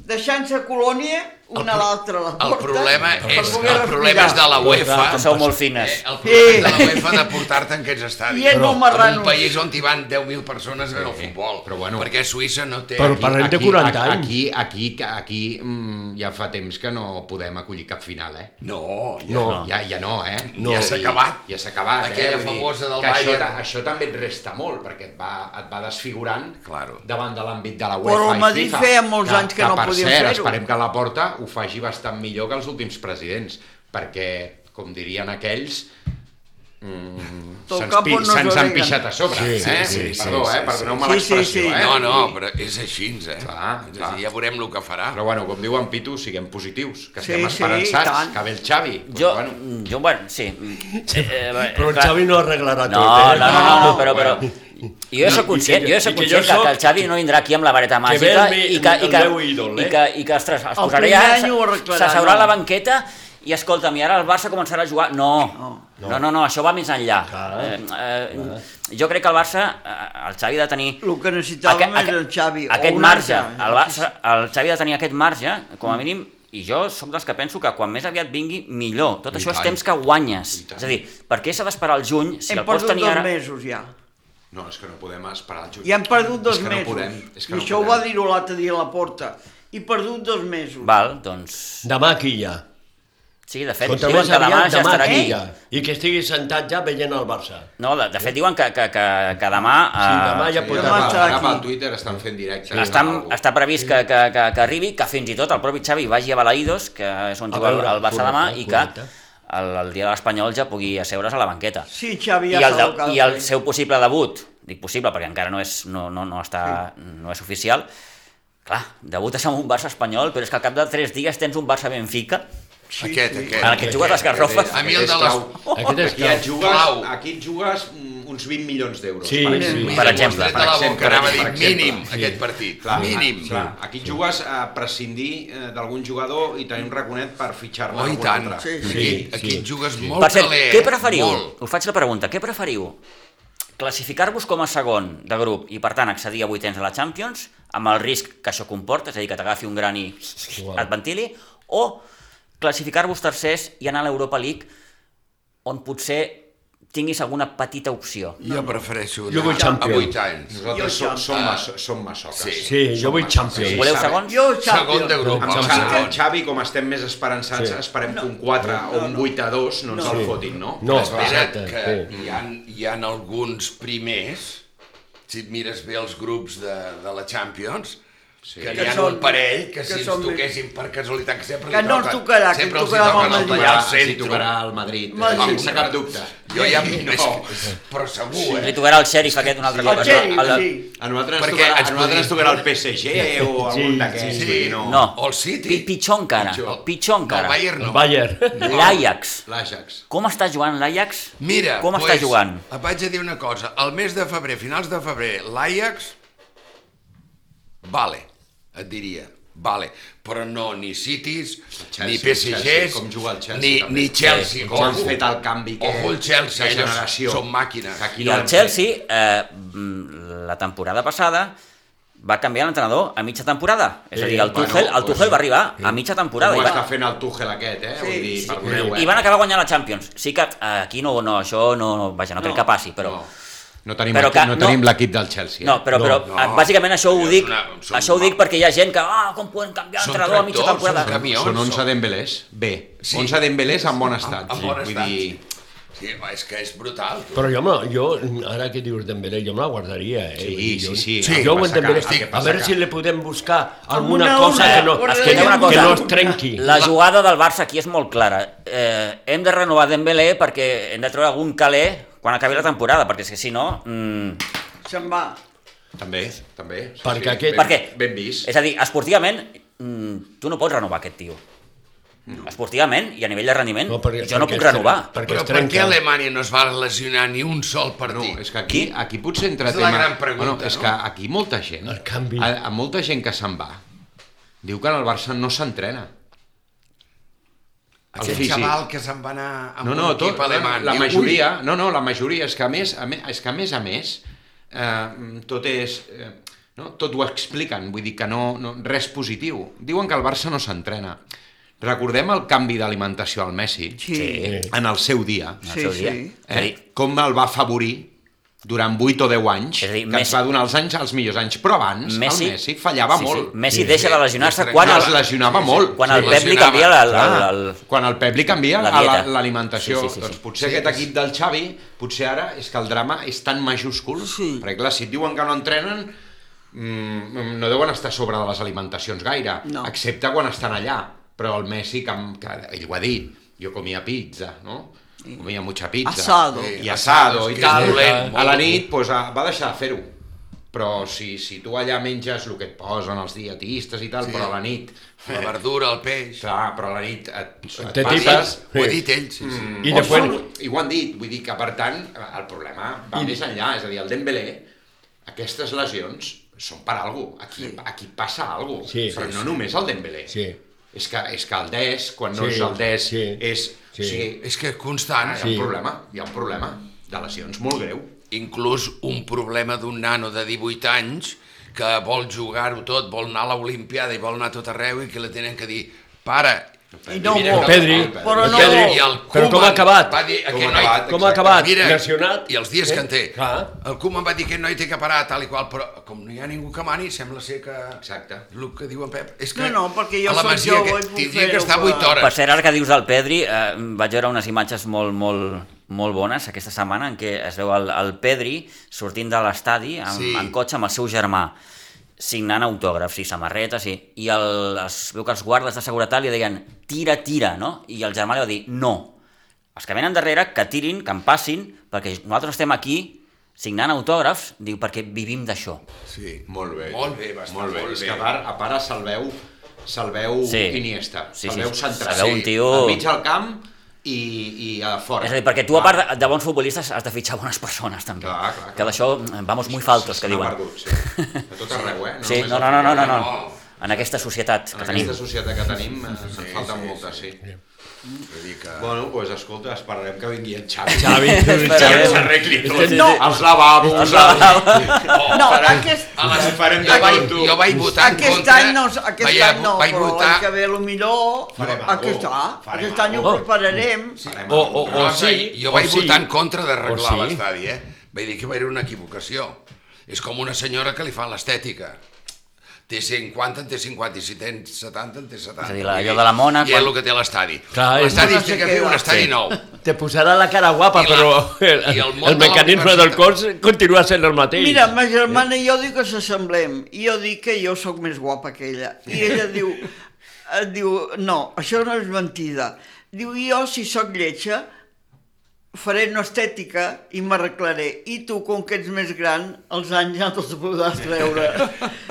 deixant-se colònia, una a l'altra la el porta... problema per és, el problema és de la UEFA. Que sou molt fines. Eh, el problema és de la UEFA de portar-te en aquests estadis. I en marrano. un país on hi van 10.000 persones a veure el Sí, futbol. però bueno. Perquè Suïssa no té... Però parlem de 40 anys. Aquí, aquí, aquí mm, ja fa temps que no podem acollir cap final, eh? No, ja. No. Ja, ja no, eh? No. Ja s'ha acabat. Ja s'ha acabat, Aquella eh? Vull dir famosa del això, Bayern. ta- això també et resta molt, perquè et va, et va desfigurant Claro. davant de l'àmbit de la UEFA Però el Madrid feia molts anys que no per podien cert, fer-ho. esperem que la porta ho faci bastant millor que els últims presidents, perquè, com dirien aquells, mm, se'ns se'ns han pixat a sobre, Sí, eh? sí, sí, Perdó, sí, eh? sí, Perdoneu-me sí. l'expressió, Sí, sí, sí. eh? No, no, però és així, eh? Clar, és clar. ja veurem el que farà. Però bueno, com diu en Pitu, siguem positius, que Sí, estem sí, esperançats, tant. que ve el Xavi. Pues Jo, bueno, jo, bueno, sí. Eh, eh, Però el clar. Xavi no arreglarà No, tot, no, eh? no, no, no, però, però jo No, soc i conscient, que- jo soc i que conscient que, que soc- el Xavi no vindrà aquí amb la vareta màgica el me- i que, i que, ídol, i eh? que, i que ostres, es posarà arreglarà, s'asseurà a no. la banqueta i escolta'm, i ara el Barça començarà a jugar. No, no, no, no, això va més enllà. Clar. Eh, eh, jo crec que el Barça, eh, el Xavi ha de tenir El que necessitàvem és el Xavi. aquest marge, el, Barça, el Xavi ha de tenir aquest marge, com a mínim, i jo sóc dels que penso que quan més aviat vingui, millor. Tot I això és tant. temps que guanyes. I. És a dir, per què s'ha d'esperar al juny si Hem el pots perdut tenir dos ara... mesos ja. No, és que no podem esperar el juny. I han perdut dos és que mesos. No podem, és que I no això ho podem. va dir-ho l'altre dia a la porta. I perdut dos mesos. Val, doncs... Demà aquí ja. Sí, de fet, Contra diuen que demà ja demà estarà aquí aquí. ja. I que estigui sentat ja veient el Barça. No, de, de fet diuen que, que, que, que demà... Sí, demà eh, ja Sí, pot Demà pel aquí. Twitter estan fent directe. Estan, Algú. està previst que, que, que, que arribi, que fins i tot el propi Xavi vagi a Balaïdos, que és on juga el, Barça demà, correcte, i que correcte. El, el dia de l'Espanyol ja pugui asseure's a la banqueta. Sí, Xavi I ja el, s'ha de. I el seu possible debut, dic possible perquè encara no és, no, no, no està, no és oficial, clar, debutes amb un Barça espanyol, però és que al cap de tres dies tens un Barça Benfica, Sí, aquest, sí. aquest. en el que jugues les garrofes. A mi el Aquest de les... clau. Aquest és Aquí et jugues, Clau. aquí et jugues uns 20 milions d'euros. Sí, per sí. exemple. Per exemple, per exemple, boca, anava a per dir exemple. mínim, Sí. aquest partit. Clar, mínim. Clar, aquí et jugues a prescindir eh, d'algun jugador i tenir un raconet per fitxar-ne Oh, i algun tant. altre. Sí, Aquí, sí. aquí Sí. et jugues molt Per cert, què preferiu? Molt. Us faig la pregunta, què preferiu? Classificar-vos com a segon de grup i, per tant, accedir a vuitens de la Champions, amb el risc que això comporta, és a dir, que t'agafi un gran i Igual. et ventili, o classificar-vos tercers i anar a l'Europa League, on potser tinguis alguna petita opció. Jo prefereixo Jo vull Champions. a 8 anys. Nosaltres Jo som, som, maso, som masoques. Sí. Sí, jo vull Champions. Voleu segons? Jo, Segon Champions. de grup, Amb Xavi, segon. Xavi, com estem més esperançats, Sí. esperem que un 4 o un 8 a 2 no ens el fotin, no? No, Espera't, exacte, que sí. hi ha, hi ha alguns primers, si et mires bé els grups de, de la Champions, Sí. que Que ha són- un parell que, que si ens toquessin per casualitat que sempre Que li no ens toquen, tocarà, que ens els hi tocarà amb el els Madrid. si centre. tocarà el Madrid, Madrid. eh, sense cap dubte. Jo ja... No. [laughs] Però segur, Li eh? tocarà el xèrif aquest un altre El cop. Xeri, El- el- sí. A nosaltres, ens Perquè tocarà, ens a nosaltres ens podria- tocarà el PSG o algun Sí, d'aquests. sí, dir, no. No. O el City. Pi- Pitjor encara, Pitjor. pitjor No, encara. el Bayern no. El Bayern. L'Ajax. L'Ajax. Com està jugant l'Ajax? Mira, Com pues, està jugant? et vaig a dir una cosa. El mes de febrer, finals de febrer, l'Ajax, vale, et diria, vale, però no ni Cities, Chelsea, ni Chelsea, PSGs, com juga el Chelsea, ni, també. ni Chelsea. Com han ojo. fet el canvi que... Ojo el Chelsea, ells generació. són màquines. Aquí I no el Chelsea, eh, mm, la temporada passada, va canviar l'entrenador a mitja temporada. És a dir, el bueno, Tuchel, el doncs- Tuchel va arribar a mitja temporada. Com I, ho està fent el Tuchel aquest, eh? Sí, Vull dir, sí. perdoneu, eh? I van acabar guanyant la Champions. Sí que eh, aquí no, no això no, no vaja, no, crec que passi, però... No, no tenim, Però que no, no- tenim l'equip del Chelsea. Eh? No, però, No, però no. eh, bàsicament això ho dic, una- són això ho dic perquè hi ha gent que, ah, com poden canviar Són l'entrenador a mitja temporada? són camions. Són 11 són- Dembélés, bé. Sí. 11 Dembélés en bon estat. En, en bon Vull estat. dir, Sí, és que és brutal. Tu. Però jo, me, jo, ara que dius Dembélé, jo me la guardaria, eh? Sí, Vull dir, sí, jo- sí. Sí, que Jo ho que- Dembélé, el que a veure que- si li podem buscar alguna una cosa que no, És que hi ha una que cosa, no es trenqui. la jugada del Barça aquí és molt clara. Eh, hem de renovar Dembélé perquè hem de treure algun calé quan acabi la temporada, perquè és que si no... Mm, Se'n va. També, també. Sí, Perquè sí, aquest- Ben, Per què? Ben vist. És a dir, esportivament, mm, tu no pots renovar aquest tio. Esportivament i a nivell de rendiment, No, perquè- jo no perquè puc renovar. perquè Però per què. Alemanya no es va lesionar ni un sol No, partit? és que aquí, aquí potser entra És la tema... gran pregunta, bueno, és no? que aquí molta gent, El canvi. A, a molta gent que se'n va, diu que en el Barça no s'entrena. Aquest físic. xaval que se'n va anar amb No, un no, tot, equip alemany. la i- majoria, no, no, la majoria, és que a més, a més, és que a més a més, eh, tot és, eh, no, tot ho expliquen, vull dir que no, no, res positiu. Diuen que el Barça no s'entrena. Recordem el canvi d'alimentació al Messi Sí. en el seu dia, en el Sí, seu dia. sí. Eh? com el va afavorir durant 8 o 10 anys, És dir, que Messi- ens va donar els anys els millors anys, però abans Messi, el Messi fallava sí, molt. Sí. Messi Sí, deixa sí. de lesionar-se Es quan, Quan el, es lesionava molt. quan Sí, el Pep li canvia la, la, la, la, quan el Pep li canvia la a la- l'alimentació, Sí, sí, sí, doncs sí. potser Sí, aquest és- equip del Xavi, potser ara és que el drama és tan majúscul, Sí. perquè clar, si et diuen que no entrenen, mm, no deuen estar sobre de les alimentacions gaire, No. excepte quan estan allà. Però el Messi, que, que ell ho ha dit, jo comia pizza, no? Comia mucha pizza. Asado. I asado i tal. dolent, a la nit pues, va deixar de fer-ho. Però si, si tu allà menges el que et posen els dietistes i tal, Sí. però a la nit... La verdura, el peix. Clar, però a la nit et, et Te passes... Ho ha Sí. dit ell, sí, sí. I O després... són- I ho han dit, vull dir que per tant el problema va més enllà, és a dir, el Dembélé, aquestes lesions són per algú, aquí, aquí passa algú, Sí, però sí, no només el Dembélé. Sí. És que, és que el Des, quan no Sí, és el Des, sí, és... sí. O sigui, És que constant. hi ha Sí. un problema, hi ha un problema de lesions molt greu. Inclús un problema d'un nano de 18 anys que vol jugar-ho tot, vol anar a l'Olimpiada i vol anar tot arreu i que li tenen que dir pare, I no Mira. Pedri, Però no Pedri. I el Però com ha Koeman acabat? Va dir, Com noi, acabat? Com ha acabat? Mira, Lesionat? I els dies que en té. Clar. El Koeman va dir que aquest noi té que parar, tal i qual, però com no hi ha ningú que mani, sembla ser que... Exacte. El que diu en Pep. És que No, no, perquè jo soc jove que puc tindria que però- 8 Per hores. cert, ara que dius del Pedri, eh, vaig veure unes imatges molt, molt, molt bones aquesta setmana en què es veu el, el Pedri sortint de l'estadi amb, Sí. en cotxe amb el seu germà signant autògrafs i samarretes i, i el, es veu que els guardes de seguretat li deien tira, tira, no? I el germà li va dir no, els que venen darrere que tirin, que en passin, perquè nosaltres estem aquí signant autògrafs, diu, perquè vivim d'això. Sí. Molt bé. Molt bé, estar molt bé. molt És bé. que a part, a part salveu, salveu Sí. Iniesta, Sí, sí, salveu sí. central. Salveu un tio- Al mig del camp i, i a fora. És a dir, perquè tu, a part de, de bons futbolistes, has de fitxar bones persones, també. Clar, clar, clar. Que d'això, eh, vamos muy faltos, que diuen. Perdut, sí. A tot arreu, eh? [laughs] Sí, no, al no, no, no, no, eh? no. En aquesta societat En que tenim. aquesta societat que tenim eh, en falten moltes, sí. Vull dir que... Bueno, doncs pues, escolta, esperarem que vingui en Xavi. Xavi, [laughs] que s'arregli tot. Sí, sí, No. sí. Els lavabos, els Oh, No, farem- aquest- a les... farem de jo, vaig, tot, tu. jo vaig votar en Aquest contra... any no, aquest vaig, any no, vaig però votar... l'any que ve millor Farem aquest, Farem aquest any ho prepararem. Farem O, o, o cosa. sí, Jo o vaig sí, votar en contra o d'arreglar sí. l'estadi, eh? Vaig dir que va haver una equivocació. És com una senyora que li fan l'estètica. Té 50, en té 50, i si tens 70, en té 70. És a dir, la- allò de la mona, I quan- és el que té l'estadi. L'estadi No té que fer un estadi Sí. nou. Te posarà la cara guapa, I la- però el, i el el mecanisme del cos continua sent el mateix. Mira, ma germana i jo dic que s'assemblem, i jo dic que jo sóc més guapa que ella. I ella [laughs] diu, eh, diu, no, això no és mentida. Diu, jo, si sóc lletja, faré una estètica i m'arreglaré. I tu, com que ets més gran, els anys ja te'ls podràs treure.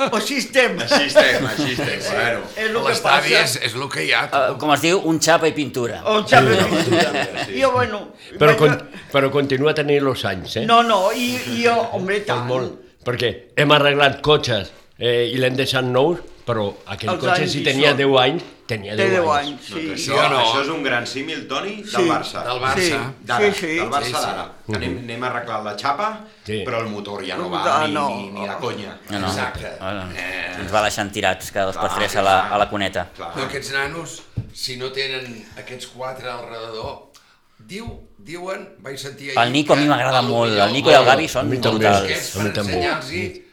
O [laughs] així estem. Així estem, així estem. Bueno. És el que L'estadi passa. és, és el que hi ha. Eh, com es diu, un xapa i pintura. O el xavi pintura. I jo, bueno... Però, vaig- con, però continua tenint els anys, eh? No, no, i, i jo, home, tant. molt, perquè hem arreglat cotxes eh, i l'hem deixat nous, però aquell Els cotxe anys si hi tenia són. 10 anys, tenia 10, Té 10 anys. anys, sí. Sí Això, o no? això és un gran símil, Toni, del Sí. Barça. Del Barça. Sí. D'ara, Sí, sí. del Barça Sí, sí. d'ara. Que anem, anem arreglant la xapa, Sí. però el motor ja no va Ah, ni, no. ni, ni de conya. No, no. Exacte. Eh, Ens va deixant tirats cada dos per tres a la, a la cuneta. Clar. Però aquests nanos, si no tenen aquests quatre al redador, diu, diuen, vaig sentir ahir... El Nico a mi m'agrada molt, el Nico i el Gavi A són mi també. brutals. Aquests A mi per també. ensenyar-los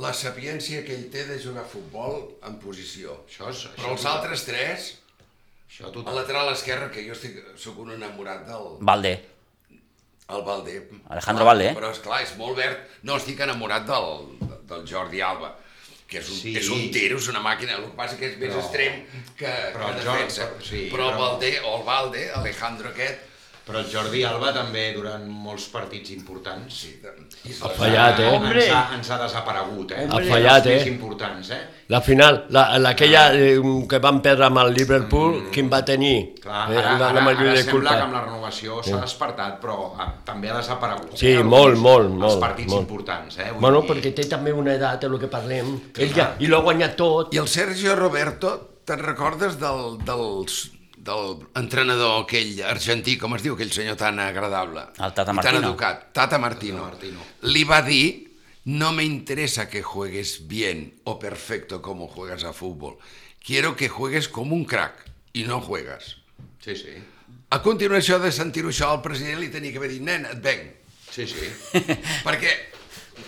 la sapiència que ell té de jugar a futbol en posició. Això és- Però això els és- altres tres, Això al total. lateral esquerre, que jo estic, sóc un enamorat del Valde. el Valde. Alejandro Valde, eh? Però, esclar, és molt verd. No, estic enamorat del, del Jordi Alba que és un, Sí. és un tiro, és una màquina, el que passa que és més Però- extrem que, però que el Jordi- defensa. però- sí, però el però- Valde, o el Valde, Alejandro aquest, Però el Jordi Alba també durant molts partits importants sí, Ha fallat, eh? Hombre. Ens ha, ens ha desaparegut, eh? Ha fallat, Els eh? importants, eh? La final, la, la aquella eh, que van perdre amb el Liverpool, mm. quin va tenir? Clar, Eh, ara, la, ara, la ara, de sembla culpa. que amb la renovació s'ha despertat, però ah, també ha desaparegut. Sí, eh? molt, Els- molt, Els molt, partits molt. importants, eh? Vull Bueno, dir- perquè té també una edat, el que parlem. Ell ja, I l'ha guanyat tot. I el Sergio Roberto, te'n recordes del, dels, del entrenador aquell argentí, com es diu, aquell senyor tan agradable? El Tata Martino. Tan educat, Tata Martino. Tata Martino. Li va dir, no me interesa que juegues bien o perfecto como juegas a fútbol. Quiero que juegues como un crack i no juegas. Sí, sí. A continuació de sentir-ho això, el president li tenia que haver dit, nen, et venc. Sí, sí. [laughs] Perquè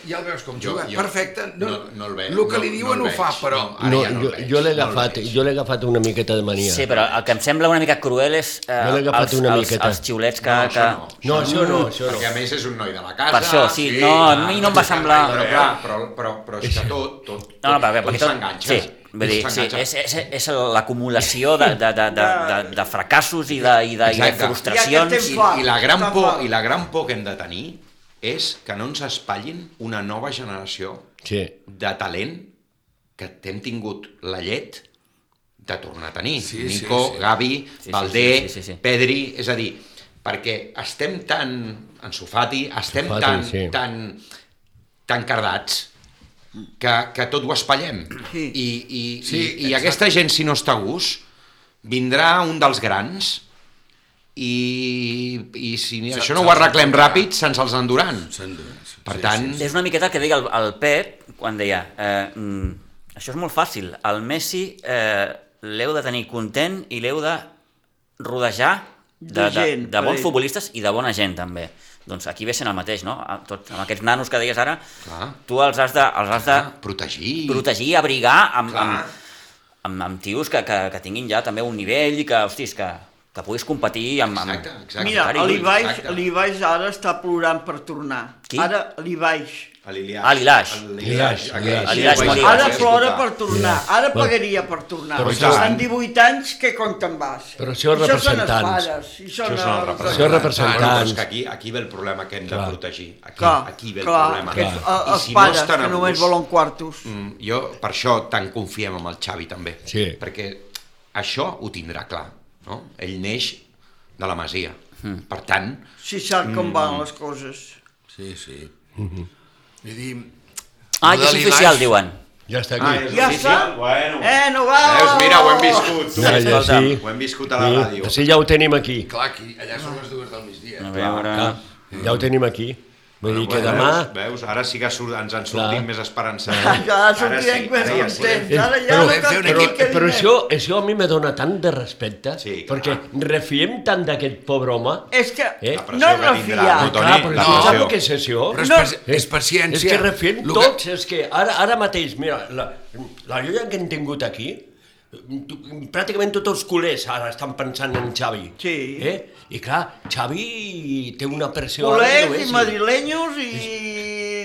ja el veus com Jo- juga, jo- perfecte. No, no- no el veig, El que li no- diuen no ho fa, però... No, ara No, ja no el jo, veig, jo l'he no agafat, veig. jo l'he agafat una miqueta de mania. Sí, però el que em sembla una mica cruel és eh, Jo els, una els, miqueta. els xiulets que... No, que... això no. No, això no, això no. Perquè a més és un noi de la casa. Per això, sí, no, a mi no em va semblar- Però, clar, però, però, però és que tot, tot, tot, No, no, tot s'enganxa. Sí, vull dir, sí, és, és, és l'acumulació de, de, de, de, de, de fracassos i de, i de, i de frustracions. I, i, la gran por. I la gran por que hem de tenir és que no ens espatllin una nova generació Sí. de talent que hem tingut la llet de tornar a tenir. Sí, sí, Nico, sí. Gavi, sí, Valdé, sí, sí, sí. Pedri... És a dir, perquè estem tan... En Sofati, estem Sofati, tan, sí. tan, tan cardats que, que tot ho espallem. Sí. I, i, Sí, i, i exacte. aquesta gent, si no està a gust, vindrà un dels grans i, i si Se- això no ho arreglem ràpid, se'ns els enduran. Per tant, És una miqueta el que deia el, el Pep quan deia eh, mm, això és molt fàcil, el Messi eh, l'heu de tenir content i l'heu de rodejar de, De de, gent, de bons per ell. futbolistes i de bona gent també. Doncs aquí ve sent el mateix, no? Tot, amb aquests nanos que deies ara, Clar. tu els has de, els has de protegir. protegir, abrigar amb, Clar. amb, amb, amb tios que, que, que tinguin ja també un nivell i que, hostis, que, que puguis competir amb... amb... Exacte, exacte. Mira, l'Ibaix ara està plorant per tornar. Qui? Ara l'Ibaix. A l'Iliaix. Ah, l'Ilaix. A L'Ilaix, aquest. A l'Ilaix Ara plora per tornar. Ara pagaria per tornar. Però Estan 18 anys, què compten vas? Però això és Això són els representants. pares. Són Això són els els- Això és representants. Que aquí, aquí ve el problema que hem de protegir. Aquí, Clar, aquí ve el clar, problema. eh, I els si pares, estan que a només volen quartos. Mm, jo per això tant confiem en el Xavi també. Sí. Perquè això ho tindrà clar. No? Ell neix de la Masia. Mm. Per tant, Si sap com van les coses. Sí, sí. Vull dir... Ah, ja és oficial, diuen. Ja està Ah, aquí. és Ja està? Bueno. Eh, no va! Veus, mira, ho hem viscut. Tu. Ja, ja, sí. Ho hem viscut a la Sí, ràdio. sí, ja ho tenim aquí. Clar, aquí, allà són les dues del migdia. A veure... Clar, ja ho tenim aquí. Vull dir que Bueno, demà... Veus, veus, ara sí que surt, ens en sortim Clar. més esperançats. Sortirem més ara ja sí. contents. Ara ja Però- fer un que Però, però més. això, això a mi me dona tant de respecte, Sí, clar. perquè refiem tant d'aquest pobre home. És que Eh? No que es tindrà, refia. no, Toni, Clar, però la no, sap què és això? Però és, No. és paciència. És que refiem Lo tots, és que ara, ara mateix, mira, la, la lluna que hem tingut aquí, pràcticament tots els culers ara estan pensant en Xavi. Sí. Eh? I clar, Xavi té una pressió... Culers no i madrilenyos i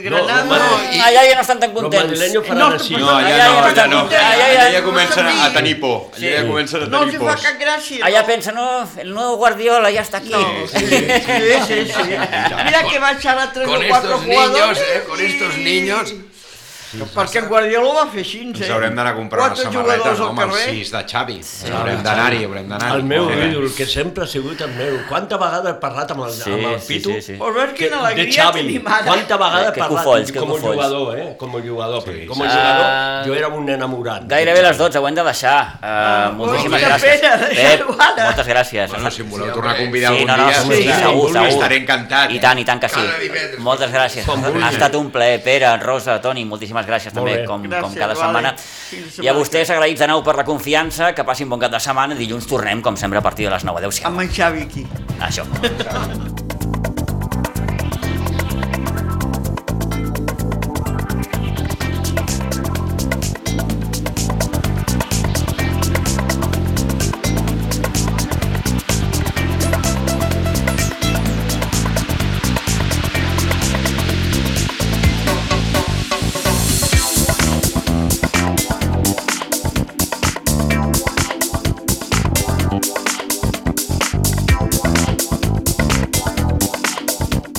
No, Granada. no, No, allà ja no estan tan Los contents. madrileños No, així. No, allà no, ja allà no. Allà allà ja, ja- comencen a, a Sí. tenir por. Allà ja comencen a No tenir els fa por. cap gràcia. Allà no. pensa, no, el nuevo Guardiola ja està aquí. No, sí, sí, sí, sí. Mira que va echar a tres Con o cuatro estos niños, jugadores eh, con estos i- niños. Perquè en Guardiola ho va fer així, Ens eh? haurem d'anar a comprar una Quatre samarreta, jugadors no, els carrer. sis de Xavi. Haurem d'anar-hi, haurem d'anar-hi. El meu Sí. ídol, que sempre ha sigut el meu. Quanta vegada he parlat amb el, Sí, amb el sí, Pitu? sí, sí. Pues veus Que, quina de alegria Xavi, tenim ara. quanta vegada he parlat cofolls, com a jugador, eh? Com a jugador, Sí, com a sí. jugador Ah. jo era un enamorat. Gairebé les 12, ho hem de deixar. Uh, moltíssimes quina gràcies. pena, Pep, moltes gràcies. Bueno, si em voleu Sí, tornar a home. convidar Sí, algun no, no, dia, sí, sí, segur, segur. estaré encantat. I tant, i tant que sí. Moltes gràcies. Ha estat un plaer, Pere, Rosa, Toni, moltíssimes gràcies Molt també, bé. com, com Gràcies, cada vale. setmana. Fins I a vostès agraïts de nou per la confiança, que passin bon cap de setmana. Dilluns tornem, com sempre, a partir de les 9. Adéu-siau. Amb en Xavi aquí. Això. [laughs]